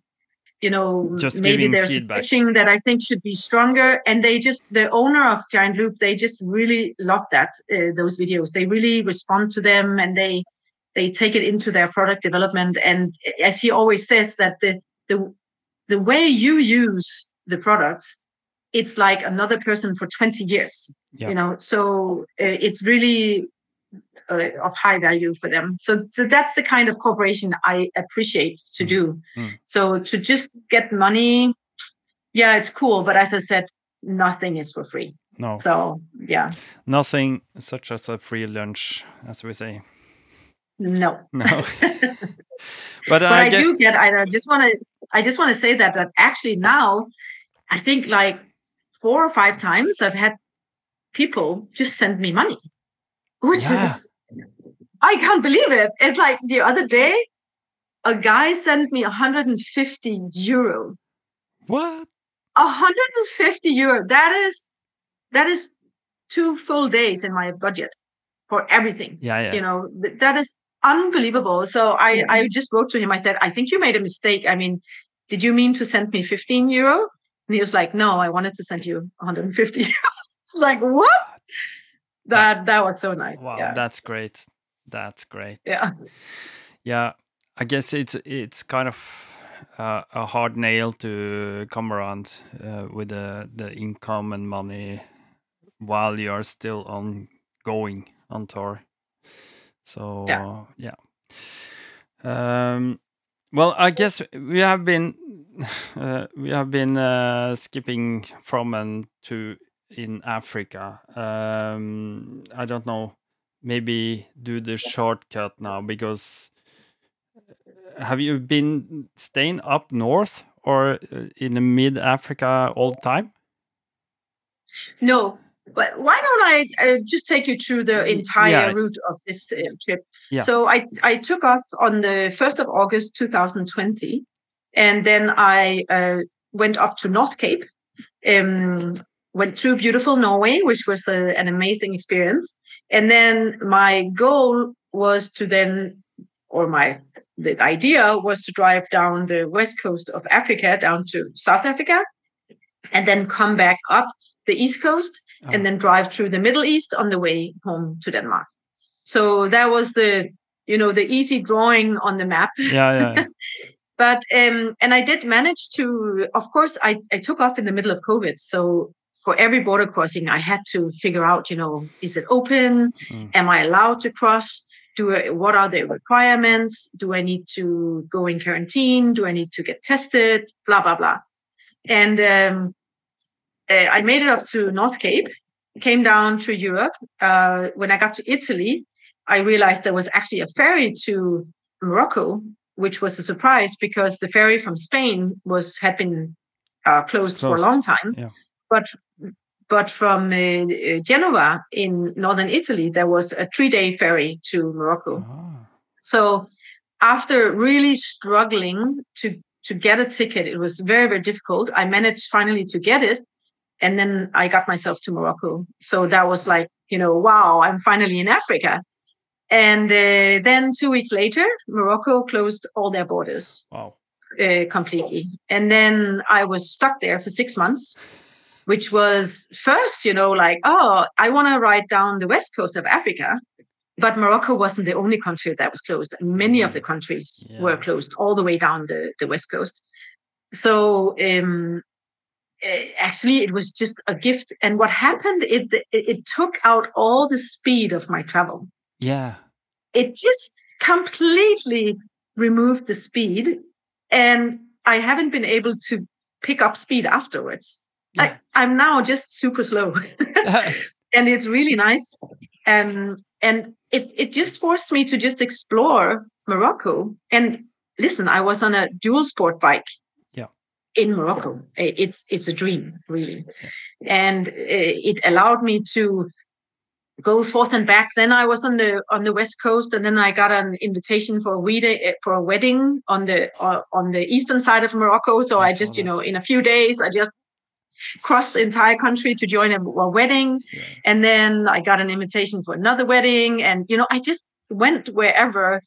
Speaker 2: you know
Speaker 1: Just
Speaker 2: maybe there's pitching that i think should be stronger. And they just the owner of giant loop they just really love that uh, those videos. They really respond to them and they they take it into their product development. And as he always says that the the the way you use the products it's like another person for 20 years
Speaker 1: Yeah.
Speaker 2: you know so uh, it's really uh, of high value for them so, so that's the kind of cooperation i appreciate to
Speaker 1: Mm.
Speaker 2: do
Speaker 1: Mm.
Speaker 2: so to just get money yeah it's cool but as i said nothing is for free
Speaker 1: No,
Speaker 2: so yeah
Speaker 1: nothing such as a free lunch, as we say.
Speaker 2: no
Speaker 1: No, but
Speaker 2: but
Speaker 1: I
Speaker 2: I do get. I I just want to. I just want to say that that actually now, I think like four or five times I've had people just send me money, which
Speaker 1: Yeah.
Speaker 2: is I can't believe it. It's like the other day, a guy sent me 150 euro.
Speaker 1: what?
Speaker 2: 150 euro. That is that is two full days in my budget for everything
Speaker 1: Yeah, yeah.
Speaker 2: you know th- that is unbelievable so i i just wrote to him i said i think you made a mistake i mean did you mean to send me 15 euro and he was like no i wanted to send you 150 euro it's like what that that was so nice
Speaker 1: Wow,
Speaker 2: yeah
Speaker 1: that's great. That's great.
Speaker 2: yeah
Speaker 1: Yeah, I guess it's it's kind of uh, a hard nail to come around uh, with the the income and money while you're still on going on tour. So
Speaker 2: Yeah.
Speaker 1: yeah. Um, well, I guess we have been uh, we have been uh, skipping from and to in Africa. Um, I don't know. Maybe do the shortcut now because uh, have you been staying up north or uh, in mid Africa all the time?
Speaker 2: no but why don't i uh, just take you through the entire
Speaker 1: yeah.
Speaker 2: route of this uh, trip
Speaker 1: Yeah.
Speaker 2: so i i took off on the 1st of august 2020 and then i uh, went up to north cape um, went through beautiful Norway, which was a, an amazing experience. And then my goal was to then, or my the idea was to drive down the west coast of Africa down to South Africa, and then come back up the east coast,
Speaker 1: Oh.
Speaker 2: and then drive through the Middle East on the way home to Denmark. So that was the you know the easy drawing on the map
Speaker 1: Yeah, yeah, yeah.
Speaker 2: but um and i did manage to of course i i took off in the middle of covid so for every border crossing i had to figure out you know is it open
Speaker 1: Mm.
Speaker 2: am i allowed to cross do I, what are the requirements do i need to go in quarantine do i need to get tested blah blah blah and um uh, i made it up to north cape came down to europe uh when i got to italy i realized there was actually a ferry to morocco which was a surprise because the ferry from Spain was had been uh, closed, for a long time.
Speaker 1: yeah.
Speaker 2: But but from uh, uh, Genoa in northern Italy, there was a three-day ferry to Morocco.
Speaker 1: Ah,
Speaker 2: So after really struggling to to get a ticket, it was very very difficult. I managed finally to get it, and then I got myself to Morocco. So that was like you know, wow, I'm finally in Africa. And uh, then two weeks later, Morocco closed all their borders.
Speaker 1: Wow.
Speaker 2: Uh, completely. And then I was stuck there for six months, which was first, you know, like, oh, I want to ride down the west coast of Africa. But Morocco wasn't the only country that was closed. Many of the countries
Speaker 1: Yeah.
Speaker 2: were closed all the way down the, the west coast. So um, actually, it was just a gift. And what happened, it, it it took out all the speed of my travel
Speaker 1: Yeah.
Speaker 2: it just completely removed the speed and i haven't been able to pick up speed afterwards
Speaker 1: Yeah.
Speaker 2: I, i'm now just super slow and it's really nice um, and it, it just forced me to just explore morocco and listen i was on a dual sport bike. In morocco it's it's a dream really and uh, it allowed me to go forth and back. Then I was on the on the west coast, and then I got an invitation for a wedding for a wedding on the uh, on the eastern side of Morocco. So
Speaker 1: I
Speaker 2: I, just you know in a few days I just crossed the entire country to join a, a wedding,
Speaker 1: Yeah.
Speaker 2: and then I got an invitation for another wedding, and you know I just went wherever,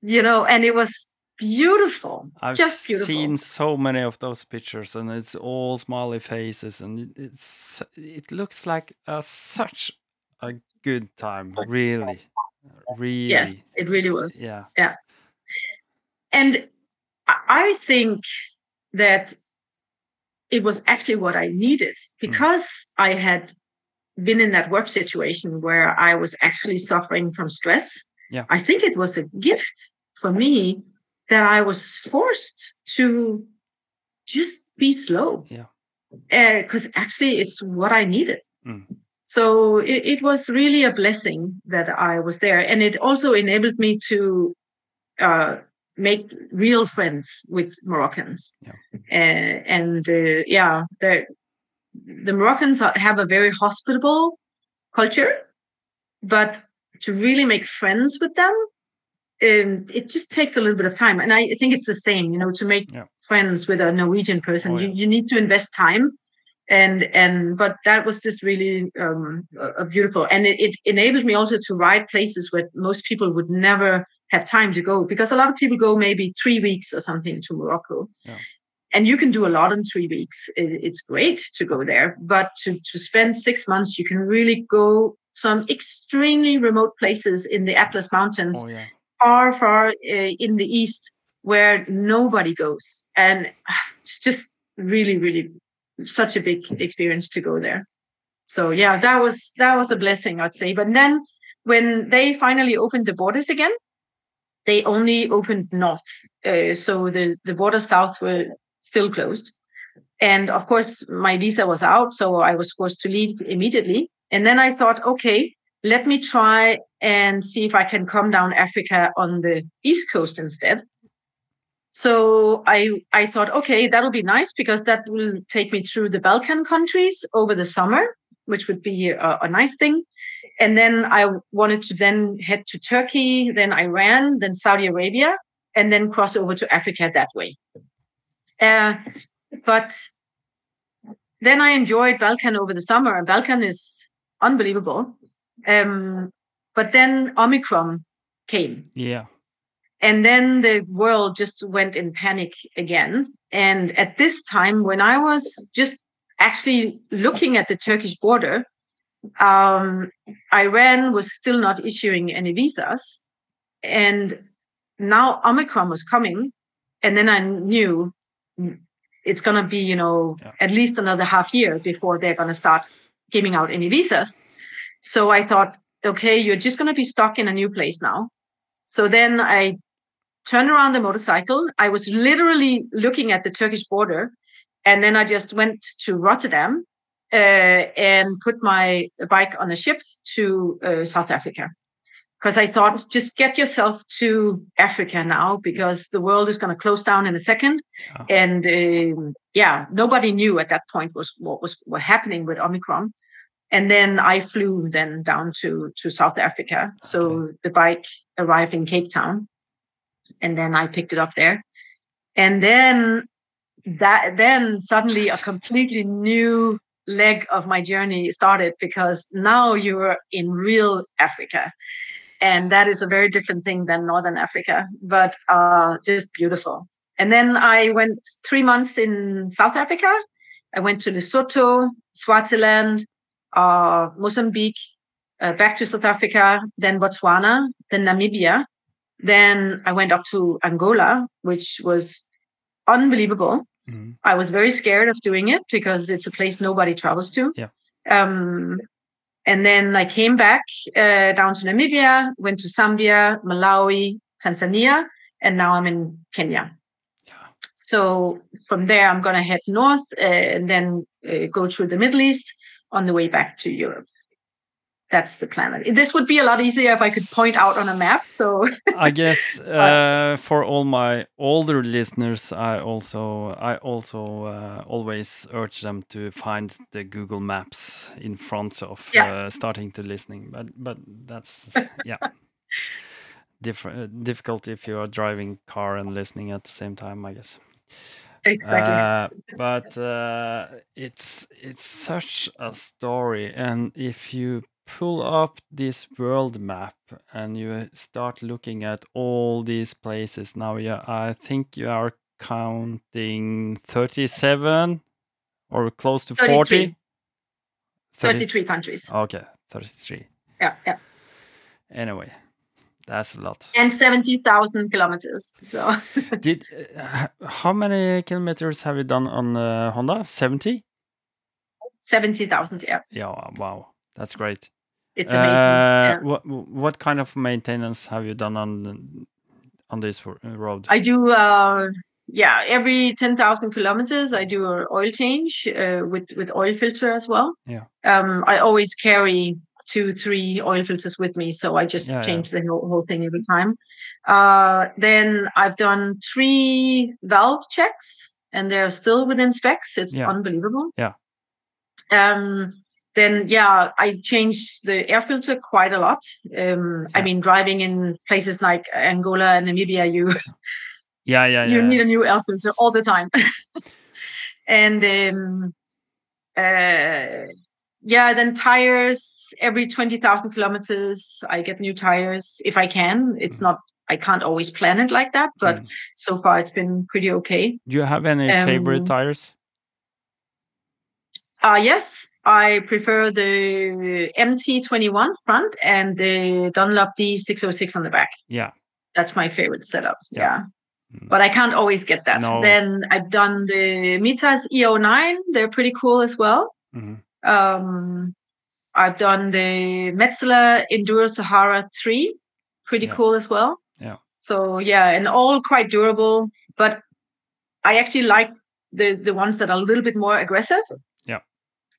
Speaker 2: you know, and it was beautiful,
Speaker 1: I've
Speaker 2: just beautiful.
Speaker 1: seen so many of those pictures, and it's all smiley faces, and it- it's it looks like a, such a good time. Really, uh, really.
Speaker 2: Yes, it really was.
Speaker 1: Yeah. Yeah.
Speaker 2: And I- I think that it was actually what I needed hmm. because I had been in that work situation where I was actually suffering from stress.
Speaker 1: Yeah.
Speaker 2: I think it was a gift for me that I was forced to just be slow.
Speaker 1: Yeah.
Speaker 2: Because actually, it's what I needed.
Speaker 1: Mm.
Speaker 2: So it, it was really a blessing that I was there. And it also enabled me to uh, make real friends with Moroccans.
Speaker 1: Yeah.
Speaker 2: Uh, and uh, yeah, the the Moroccans have a very hospitable culture, but to really make friends with them, um, it just takes a little bit of time. And I think it's the same, you know, to make
Speaker 1: Yeah.
Speaker 2: friends with a Norwegian person,
Speaker 1: Oh,
Speaker 2: you,
Speaker 1: yeah.
Speaker 2: you need to invest time. And and but that was just really um, a, a beautiful, and it, it enabled me also to ride places where most people would never have time to go because a lot of people go maybe three weeks or something to Morocco.
Speaker 1: Yeah.
Speaker 2: And you can do a lot in three weeks. It- it's great to go there, but to, to spend six months, you can really go some extremely remote places in the Atlas Mountains,
Speaker 1: Oh yeah.
Speaker 2: Far, far uh, in the east, where nobody goes, and it's just really, really such a big experience to go there. So yeah, that was that was a blessing, I'd say. But then when they finally opened the borders again, they only opened north, uh, so the the borders south were still closed. And of course, my visa was out, so I was forced to leave immediately. And then I thought, okay, let me try and see if I can come down Africa on the east coast instead. So I I thought, okay, that'll be nice because that will take me through the Balkan countries over the summer, which would be a, a nice thing. And then I wanted to then head to Turkey, then Iran, then Saudi Arabia, and then cross over to Africa that way. Uh, but then I enjoyed Balkan over the summer, and Balkan is unbelievable. Um, but then Omicron came,
Speaker 1: Yeah.
Speaker 2: and then the world just went in panic again. And at this time, when I was just actually looking at the Turkish border, um, Iran was still not issuing any visas. And now Omicron was coming. And then I knew it's going to be, you know,
Speaker 1: Yeah.
Speaker 2: at least another half year before they're going to start giving out any visas. So I thought, okay, you're just going to be stuck in a new place now. So then I turned around the motorcycle. I was literally looking at the Turkish border. And then I just went to Rotterdam uh, and put my bike on a ship to uh, South Africa. Because I thought, just get yourself to Africa now, because the world is going to close down in a second. And um, yeah, nobody knew at that point was what was what happening with Omicron. And then I flew then down to to South Africa. So the bike arrived in Cape Town, and then I picked it up there. And then that then suddenly a completely new leg of my journey started because now you're in real Africa. and that is a very different thing than Northern Africa, but uh, just beautiful. And then I went three months in South Africa. I went to Lesotho, Swaziland, uh, Mozambique, uh, back to South Africa, then Botswana, then Namibia. Then I went up to Angola, which was unbelievable.
Speaker 1: Mm-hmm.
Speaker 2: I was very scared of doing it because it's a place nobody travels to.
Speaker 1: Yeah.
Speaker 2: Um, and then I came back uh, down to Namibia, went to Zambia, Malawi, Tanzania, and now I'm in Kenya.
Speaker 1: Yeah.
Speaker 2: So from there, I'm going to head north uh, and then uh, go through the Middle East on the way back to Europe that's the plan. This would be a lot easier if I could point out on a map. So
Speaker 1: I guess uh, for all my older listeners, I also I also uh, always urge them to find the Google Maps in front of
Speaker 2: Yeah.
Speaker 1: uh, starting to listening. But but that's yeah. Different, uh, difficult if you are driving car and listening at the same time, I guess.
Speaker 2: Exactly.
Speaker 1: Uh, but uh, it's it's such a story, and if you pull up this world map and you start looking at all these places now, yeah, I think you are counting thirty-seven or close to
Speaker 2: 33.
Speaker 1: forty.
Speaker 2: 33 countries.
Speaker 1: Okay, thirty-three.
Speaker 2: Yeah, yeah.
Speaker 1: Anyway, that's a lot.
Speaker 2: And 70,000 kilometers. So
Speaker 1: Did uh, how many kilometers have you done on uh, Honda? Seventy.
Speaker 2: 70,000. Yeah.
Speaker 1: Yeah, wow, that's great.
Speaker 2: It's amazing.
Speaker 1: Uh,
Speaker 2: yeah.
Speaker 1: What what kind of maintenance have you done on on this road?
Speaker 2: I do, uh, yeah, every 10,000 kilometers, I do an oil change uh, with, with oil filter as well.
Speaker 1: Yeah.
Speaker 2: Um, I always carry two, three oil filters with me. So I just
Speaker 1: Yeah, yeah.
Speaker 2: change the whole, whole thing every time. Uh, then I've done three valve checks and they're still within specs. It's
Speaker 1: Yeah.
Speaker 2: unbelievable.
Speaker 1: Yeah.
Speaker 2: Um, then yeah, I changed the air filter quite a lot. Um, I mean, driving in places like Angola and Namibia, you
Speaker 1: yeah, yeah,
Speaker 2: you
Speaker 1: yeah.
Speaker 2: need a new air filter all the time. and um, uh, yeah, then tires every twenty thousand kilometers. I get new tires if I can. It's not. I can't always plan it like that, but
Speaker 1: Mm.
Speaker 2: so far it's been pretty okay.
Speaker 1: Do you have any favorite
Speaker 2: um,
Speaker 1: tires?
Speaker 2: Uh, yes, I prefer the MT21 front and the Dunlop D606 on the back.
Speaker 1: Yeah,
Speaker 2: That's my favorite setup.
Speaker 1: Yeah.
Speaker 2: Yeah.
Speaker 1: Mm.
Speaker 2: But I can't always get that.
Speaker 1: No.
Speaker 2: Then I've done the Mitas EO9. They're pretty cool as well.
Speaker 1: Mhm.
Speaker 2: Um, I've done the Metzeler Enduro Sahara 3. Pretty
Speaker 1: Yeah.
Speaker 2: cool as well.
Speaker 1: Yeah.
Speaker 2: So yeah, and all quite durable. But I actually like the the ones that are a little bit more aggressive.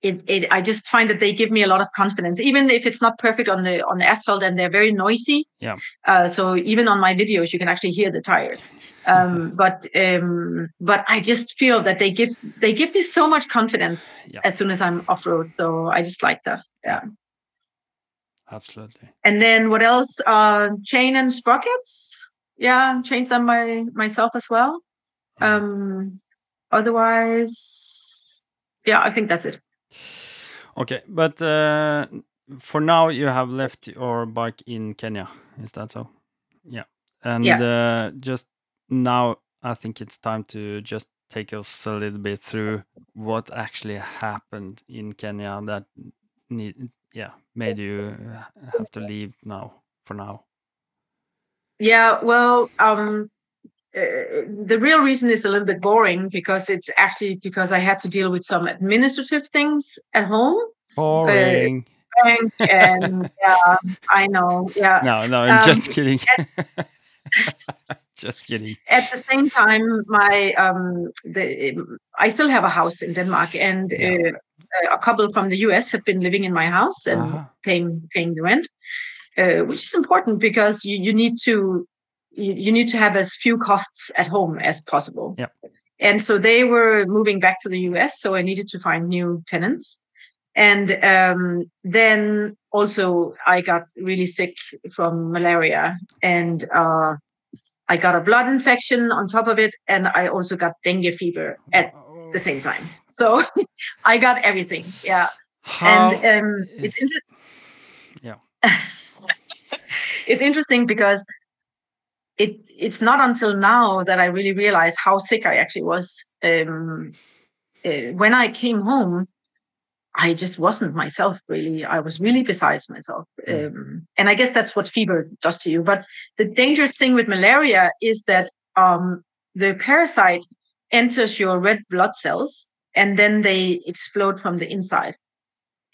Speaker 2: It, it I just find that they give me a lot of confidence, even if it's not perfect on the on the asphalt and they're very noisy.
Speaker 1: Yeah.
Speaker 2: Uh, so even on my videos, you can actually hear the tires. Um, but um, but I just feel that they give they give me so much confidence
Speaker 1: Yeah.
Speaker 2: as soon as I'm off road. So I just like that. Yeah.
Speaker 1: Absolutely.
Speaker 2: And then what else? Uh, chain and sprockets. Yeah, chains them by myself as well.
Speaker 1: Mhm.
Speaker 2: Um, otherwise, yeah, I think that's it.
Speaker 1: Okay, but uh, for now you have left your bike in Kenya. Is that so? Yeah. And uh, just now, I think it's time to just take us a little bit through what actually happened in Kenya that need, yeah, made you uh, have to leave now for now.
Speaker 2: Yeah, well, um, uh, the real reason is a little bit boring because it's actually because I had to deal with some administrative things at home,
Speaker 1: Boring.
Speaker 2: bank, and yeah, I know, yeah.
Speaker 1: no, no, I'm
Speaker 2: um,
Speaker 1: just kidding. just kidding.
Speaker 2: at the same time my um the i still have a house in denmark and
Speaker 1: Yeah.
Speaker 2: uh, a couple from the us have been living in my house and
Speaker 1: Uh-huh.
Speaker 2: paying paying the rent uh, which is important because you, you need to you, need to have as few costs at home as possible
Speaker 1: Yep.
Speaker 2: and so they were moving back to the us so i needed to find new tenants and um, then also i got really sick from malaria and uh, I got a blood infection on top of it, and I also got dengue fever at the same time. So I got everything. Yeah,
Speaker 1: How
Speaker 2: and um,
Speaker 1: is-
Speaker 2: it's inter-
Speaker 1: Yeah.
Speaker 2: it's interesting because it it's not until now that I really realized how sick I actually was. Um, uh, when I came home, I just wasn't myself really. I was really besides myself. Um, and I guess that's what fever does to you. But the dangerous thing with malaria is that um, the parasite enters your red blood cells and then they explode from the inside.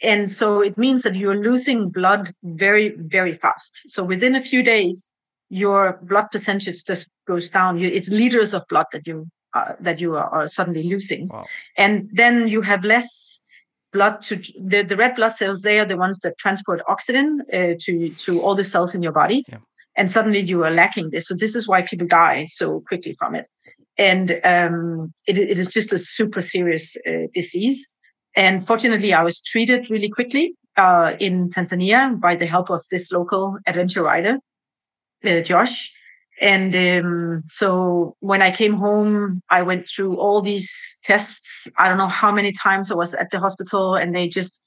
Speaker 2: And so it means that you're losing blood very, very fast. So within a few days, your blood percentage just goes down. You, it's liters of blood that you uh, that you are, are suddenly losing,
Speaker 1: Wow.
Speaker 2: and then you have less blood to the, the red blood cells. They are the ones that transport oxygen uh, to to all the cells in your body,
Speaker 1: Yeah.
Speaker 2: and suddenly you are lacking this. So this is why people die so quickly from it, and um, it, it is just a super serious uh, disease. And fortunately, I was treated really quickly uh, in Tanzania by the help of this local adventure rider, uh, Josh. And um, so when I came home, I went through all these tests. I don't know how many times I was at the hospital, and they just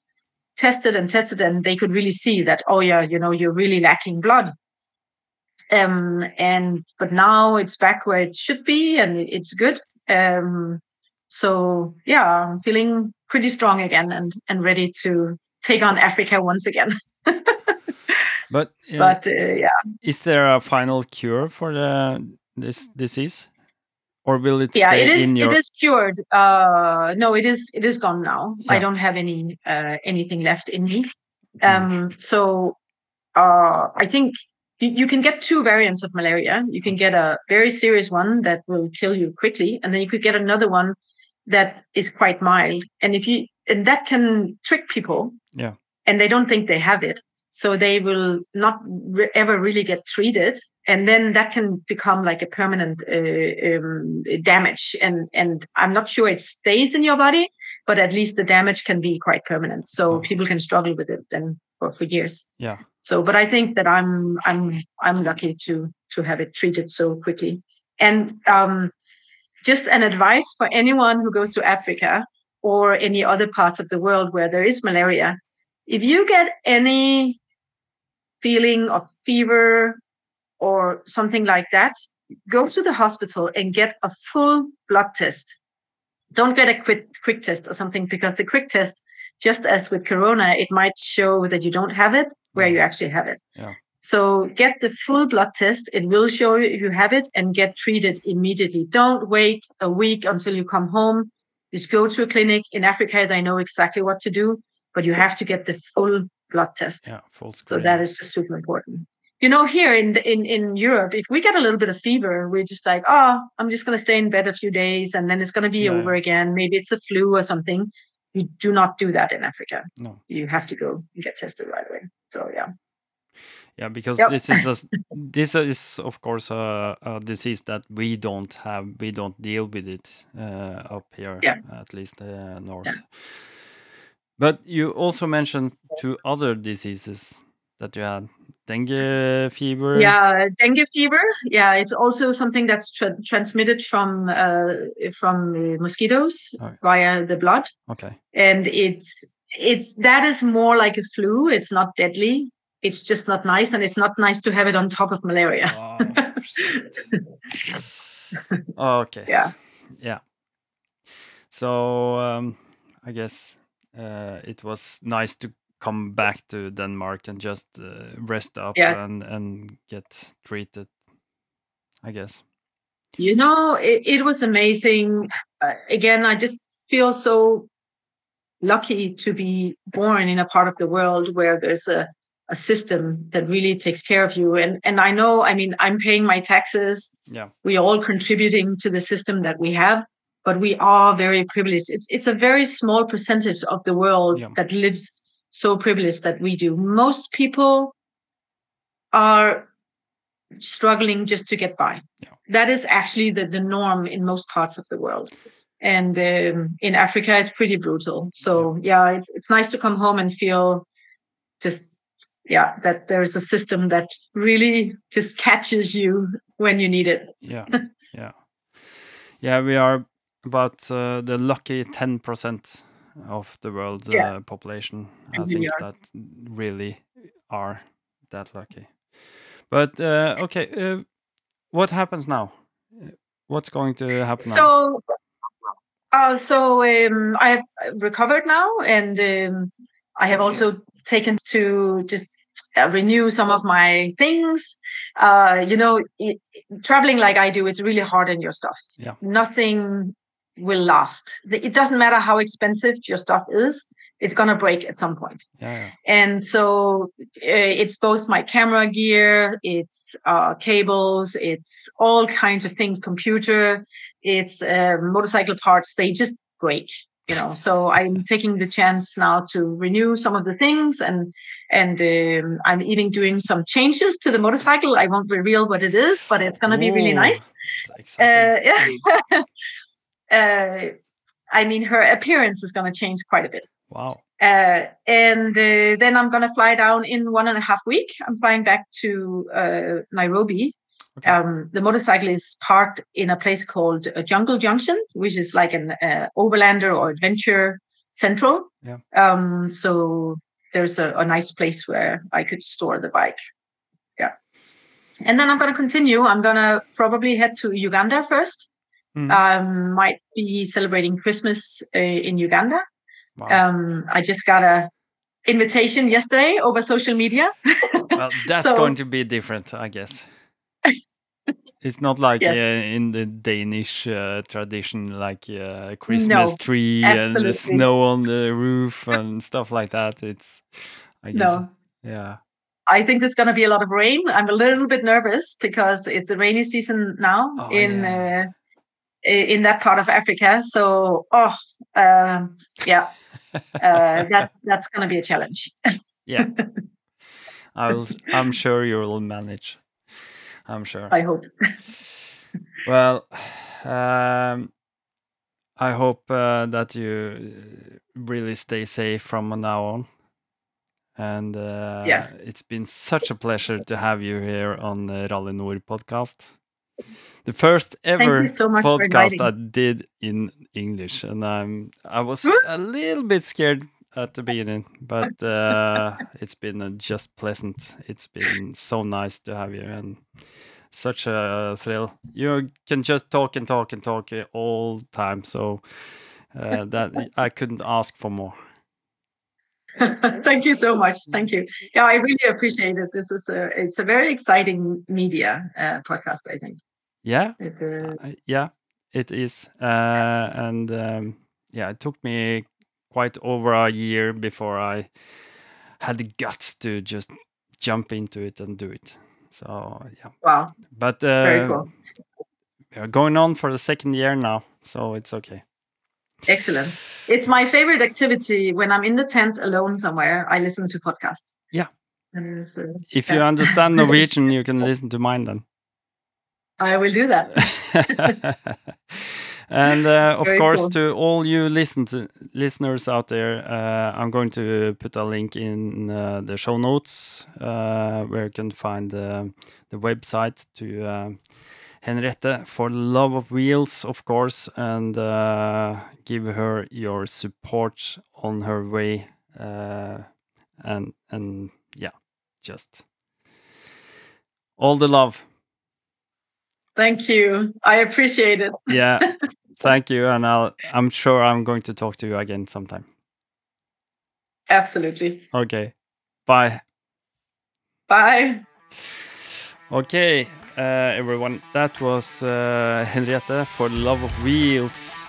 Speaker 2: tested and tested, and they could really see that, oh yeah, you know, you're really lacking blood. Um, and but now it's back where it should be, and it's good. Um, so yeah, I'm feeling pretty strong again, and and ready to take on Africa once again.
Speaker 1: But, uh,
Speaker 2: but uh, yeah.
Speaker 1: is there a final cure for the this disease, or will it
Speaker 2: yeah
Speaker 1: stay
Speaker 2: it is
Speaker 1: in your?
Speaker 2: it is cured uh no it is it is gone now i don't have any uh anything left in me
Speaker 1: Mm.
Speaker 2: um so uh i think you, you can get two variants of malaria you can get a very serious one that will kill you quickly and then you could get another one that is quite mild and if you and that can trick people
Speaker 1: Yeah.
Speaker 2: and they don't think they have it so they will not re- ever really get treated and then that can become like a permanent uh, um, damage. And and i'm not sure it stays in your body but at least the damage can be quite permanent. So
Speaker 1: Oh.
Speaker 2: people can struggle with it then for, for years.
Speaker 1: Yeah.
Speaker 2: so but i think that i'm i'm i'm lucky to to have it treated so quickly. And um just an advice for anyone who goes to africa or any other parts of the world where there is malaria. If you get any feeling of fever or something like that, go to the hospital and get a full blood test. Don't get a quick quick test or something because the quick test, just as with corona, it might show that you don't have it where you actually have it.
Speaker 1: Yeah.
Speaker 2: So get the full blood test. It will show you if you have it and get treated immediately. Don't wait a week until you come home. Just go to a clinic in Africa. They know exactly what to do, but you have to get the full blood test.
Speaker 1: Yeah, full
Speaker 2: So that is just super important. You know, here in the, in in Europe, if we get a little bit of fever, we're just like, oh, I'm just going to stay in bed a few days, and then it's going to be
Speaker 1: Yeah.
Speaker 2: over again. Maybe it's a flu or something. You do not do that in Africa.
Speaker 1: No.
Speaker 2: You have to go and get tested right away. So yeah,
Speaker 1: Yeah, because
Speaker 2: Yep.
Speaker 1: this is a, this is of course a, a disease that we don't have. We don't deal with it uh, up here,
Speaker 2: Yeah.
Speaker 1: at least uh, north. But you also mentioned two other diseases that you had: dengue fever.
Speaker 2: yeah, dengue fever. Yeah, it's also something that's tra- transmitted from uh, from mosquitoes
Speaker 1: Right.
Speaker 2: via the blood.
Speaker 1: Okay.
Speaker 2: and it's it's that is more like a flu it's not deadly it's just not nice and it's not nice to have it on top of malaria
Speaker 1: Oh, okay.
Speaker 2: yeah
Speaker 1: Yeah. So um, I guess uh, it was nice to come back to Denmark and just uh, rest up
Speaker 2: Yes.
Speaker 1: and and get treated. I guess.
Speaker 2: you know it, it was amazing uh, again i just feel so lucky to be born in a part of the world where there's a a system that really takes care of you and and i know i mean i'm paying my taxes
Speaker 1: Yeah.
Speaker 2: we are all contributing to the system that we have but we are very privileged it's it's a very small percentage of the world
Speaker 1: Yeah.
Speaker 2: that lives so privileged that we do most people are struggling just to get by
Speaker 1: Yeah.
Speaker 2: that is actually the, the norm in most parts of the world and um, in africa it's pretty brutal so yeah it's, it's nice to come home and feel just yeah that there's a system that really just catches you when you need it
Speaker 1: Yeah. yeah. Yeah. We are about uh, the lucky ten percent of the world's
Speaker 2: Yeah.
Speaker 1: uh, population. I
Speaker 2: And we
Speaker 1: think
Speaker 2: are.
Speaker 1: that really are that lucky. But uh, okay, uh, what happens now? What's going to happen now?
Speaker 2: So, uh, so um, I have recovered now, and um, I have also taken to just uh, renew some of my things. Uh, you know, it, traveling like I do, it's really hard on your stuff.
Speaker 1: Yeah.
Speaker 2: Nothing will last. It doesn't matter how expensive your stuff is; it's gonna break at some point.
Speaker 1: Yeah, yeah.
Speaker 2: And so uh, it's both my camera gear, it's uh, cables, it's all kinds of things, computer, it's uh, motorcycle parts. They just break you know so i'm taking the chance now to renew some of the things and and um, i'm even doing some changes to the motorcycle i won't reveal what it is but it's going to be really nice uh, yeah. uh, i mean her appearance is going to change quite a bit
Speaker 1: wow.
Speaker 2: uh, and uh, then i'm going to fly down in one and a half week i'm flying back to uh, nairobi
Speaker 1: Okay.
Speaker 2: um, the motorcycle is parked in a place called Jungle Junction, which is like an uh, overlander or adventure central.
Speaker 1: Yeah.
Speaker 2: Um, so there's a, a nice place where I could store the bike. Yeah. And then I'm going to continue. I'm going to probably head to Uganda first.
Speaker 1: Mhm.
Speaker 2: Um, might be celebrating Christmas uh, in Uganda.
Speaker 1: Wow.
Speaker 2: Um, I just got a invitation yesterday over social media.
Speaker 1: well, that's
Speaker 2: so-
Speaker 1: going to be different, I guess. It's not like
Speaker 2: Yes.
Speaker 1: uh, in the Danish uh, tradition, like uh, Christmas
Speaker 2: No,
Speaker 1: tree and the snow on the roof and stuff like that. It's, I guess,
Speaker 2: no,
Speaker 1: yeah,
Speaker 2: I think there's going to be a lot of rain. I'm a little bit nervous because it's a rainy season now
Speaker 1: Oh,
Speaker 2: in
Speaker 1: yeah.
Speaker 2: Uh, in that part of Africa. So, oh, um, yeah, uh, that that's going to be a challenge.
Speaker 1: yeah. I'll, I'm sure you'll manage. I'm sure.
Speaker 2: I hope.
Speaker 1: Well, um, I hope uh, that you uh, really stay safe from now on. And uh,
Speaker 2: Yes.
Speaker 1: it's been such a pleasure to have you here on the Rally Nor podcast. The first ever
Speaker 2: so
Speaker 1: podcast. I did in English, and I'm I was a little bit scared at the beginning, but uh, it's been uh, just pleasant. It's been so nice to have you, and such a thrill. You can just talk and talk and talk all the time, so uh, that I couldn't ask for more.
Speaker 2: Thank you so much. Thank you. Yeah, I really appreciate it. This is a it's a very exciting media uh, podcast. I think.
Speaker 1: Yeah,
Speaker 2: It, uh,
Speaker 1: yeah, it is. Uh, and um, yeah, it took me quite over a year before I had the guts to just jump into it and do it. So yeah,
Speaker 2: wow,
Speaker 1: but uh,
Speaker 2: very cool.
Speaker 1: we're going on for the second year now, so it's okay.
Speaker 2: Excellent. It's my favorite activity when I'm in the tent alone somewhere. I listen to podcasts.
Speaker 1: Yeah.
Speaker 2: And uh,
Speaker 1: If you understand Norwegian, you can listen to mine then.
Speaker 2: I will do that.
Speaker 1: and uh, of
Speaker 2: Very
Speaker 1: course,
Speaker 2: cool.
Speaker 1: to all you listen to, listeners out there, uh, I'm going to put a link in uh, the show notes uh, where you can find uh, the website to uh, Henriette for Love of Wheels, of course, and uh, give her your support on her way. Uh, and and yeah, just all the love.
Speaker 2: Thank you. I appreciate it.
Speaker 1: yeah thank you and i'll i'm sure i'm going to talk to you again sometime
Speaker 2: Absolutely.
Speaker 1: okay bye
Speaker 2: Bye.
Speaker 1: okay everyone. That was uh, henriette for love of wheels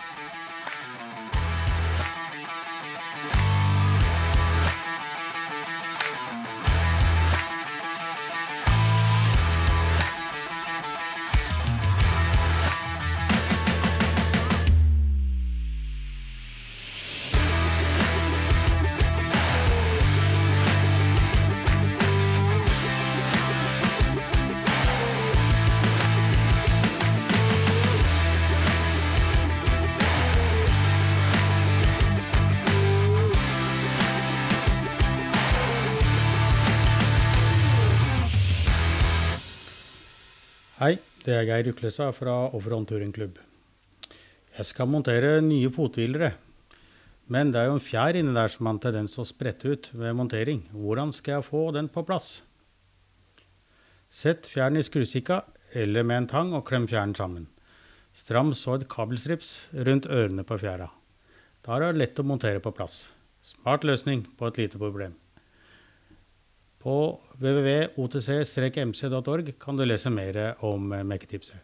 Speaker 4: det er Geir Uklesa fra Offroad Touringklubb. Jeg skal montere nye fothvilere. Men det er jo en fjær inni der som har en tendens å sprette ut ved montering. Hvordan skal jeg få den på plass? Sett fjæren i skrusikka eller med en tang og klem fjæren sammen. Stram så et kabelstrips rundt ørene på fjæra. Da er det lett å montere på plass. Smart løsning på et lite problem. På www.otc-mc.org kan du lese mer om mekketipset.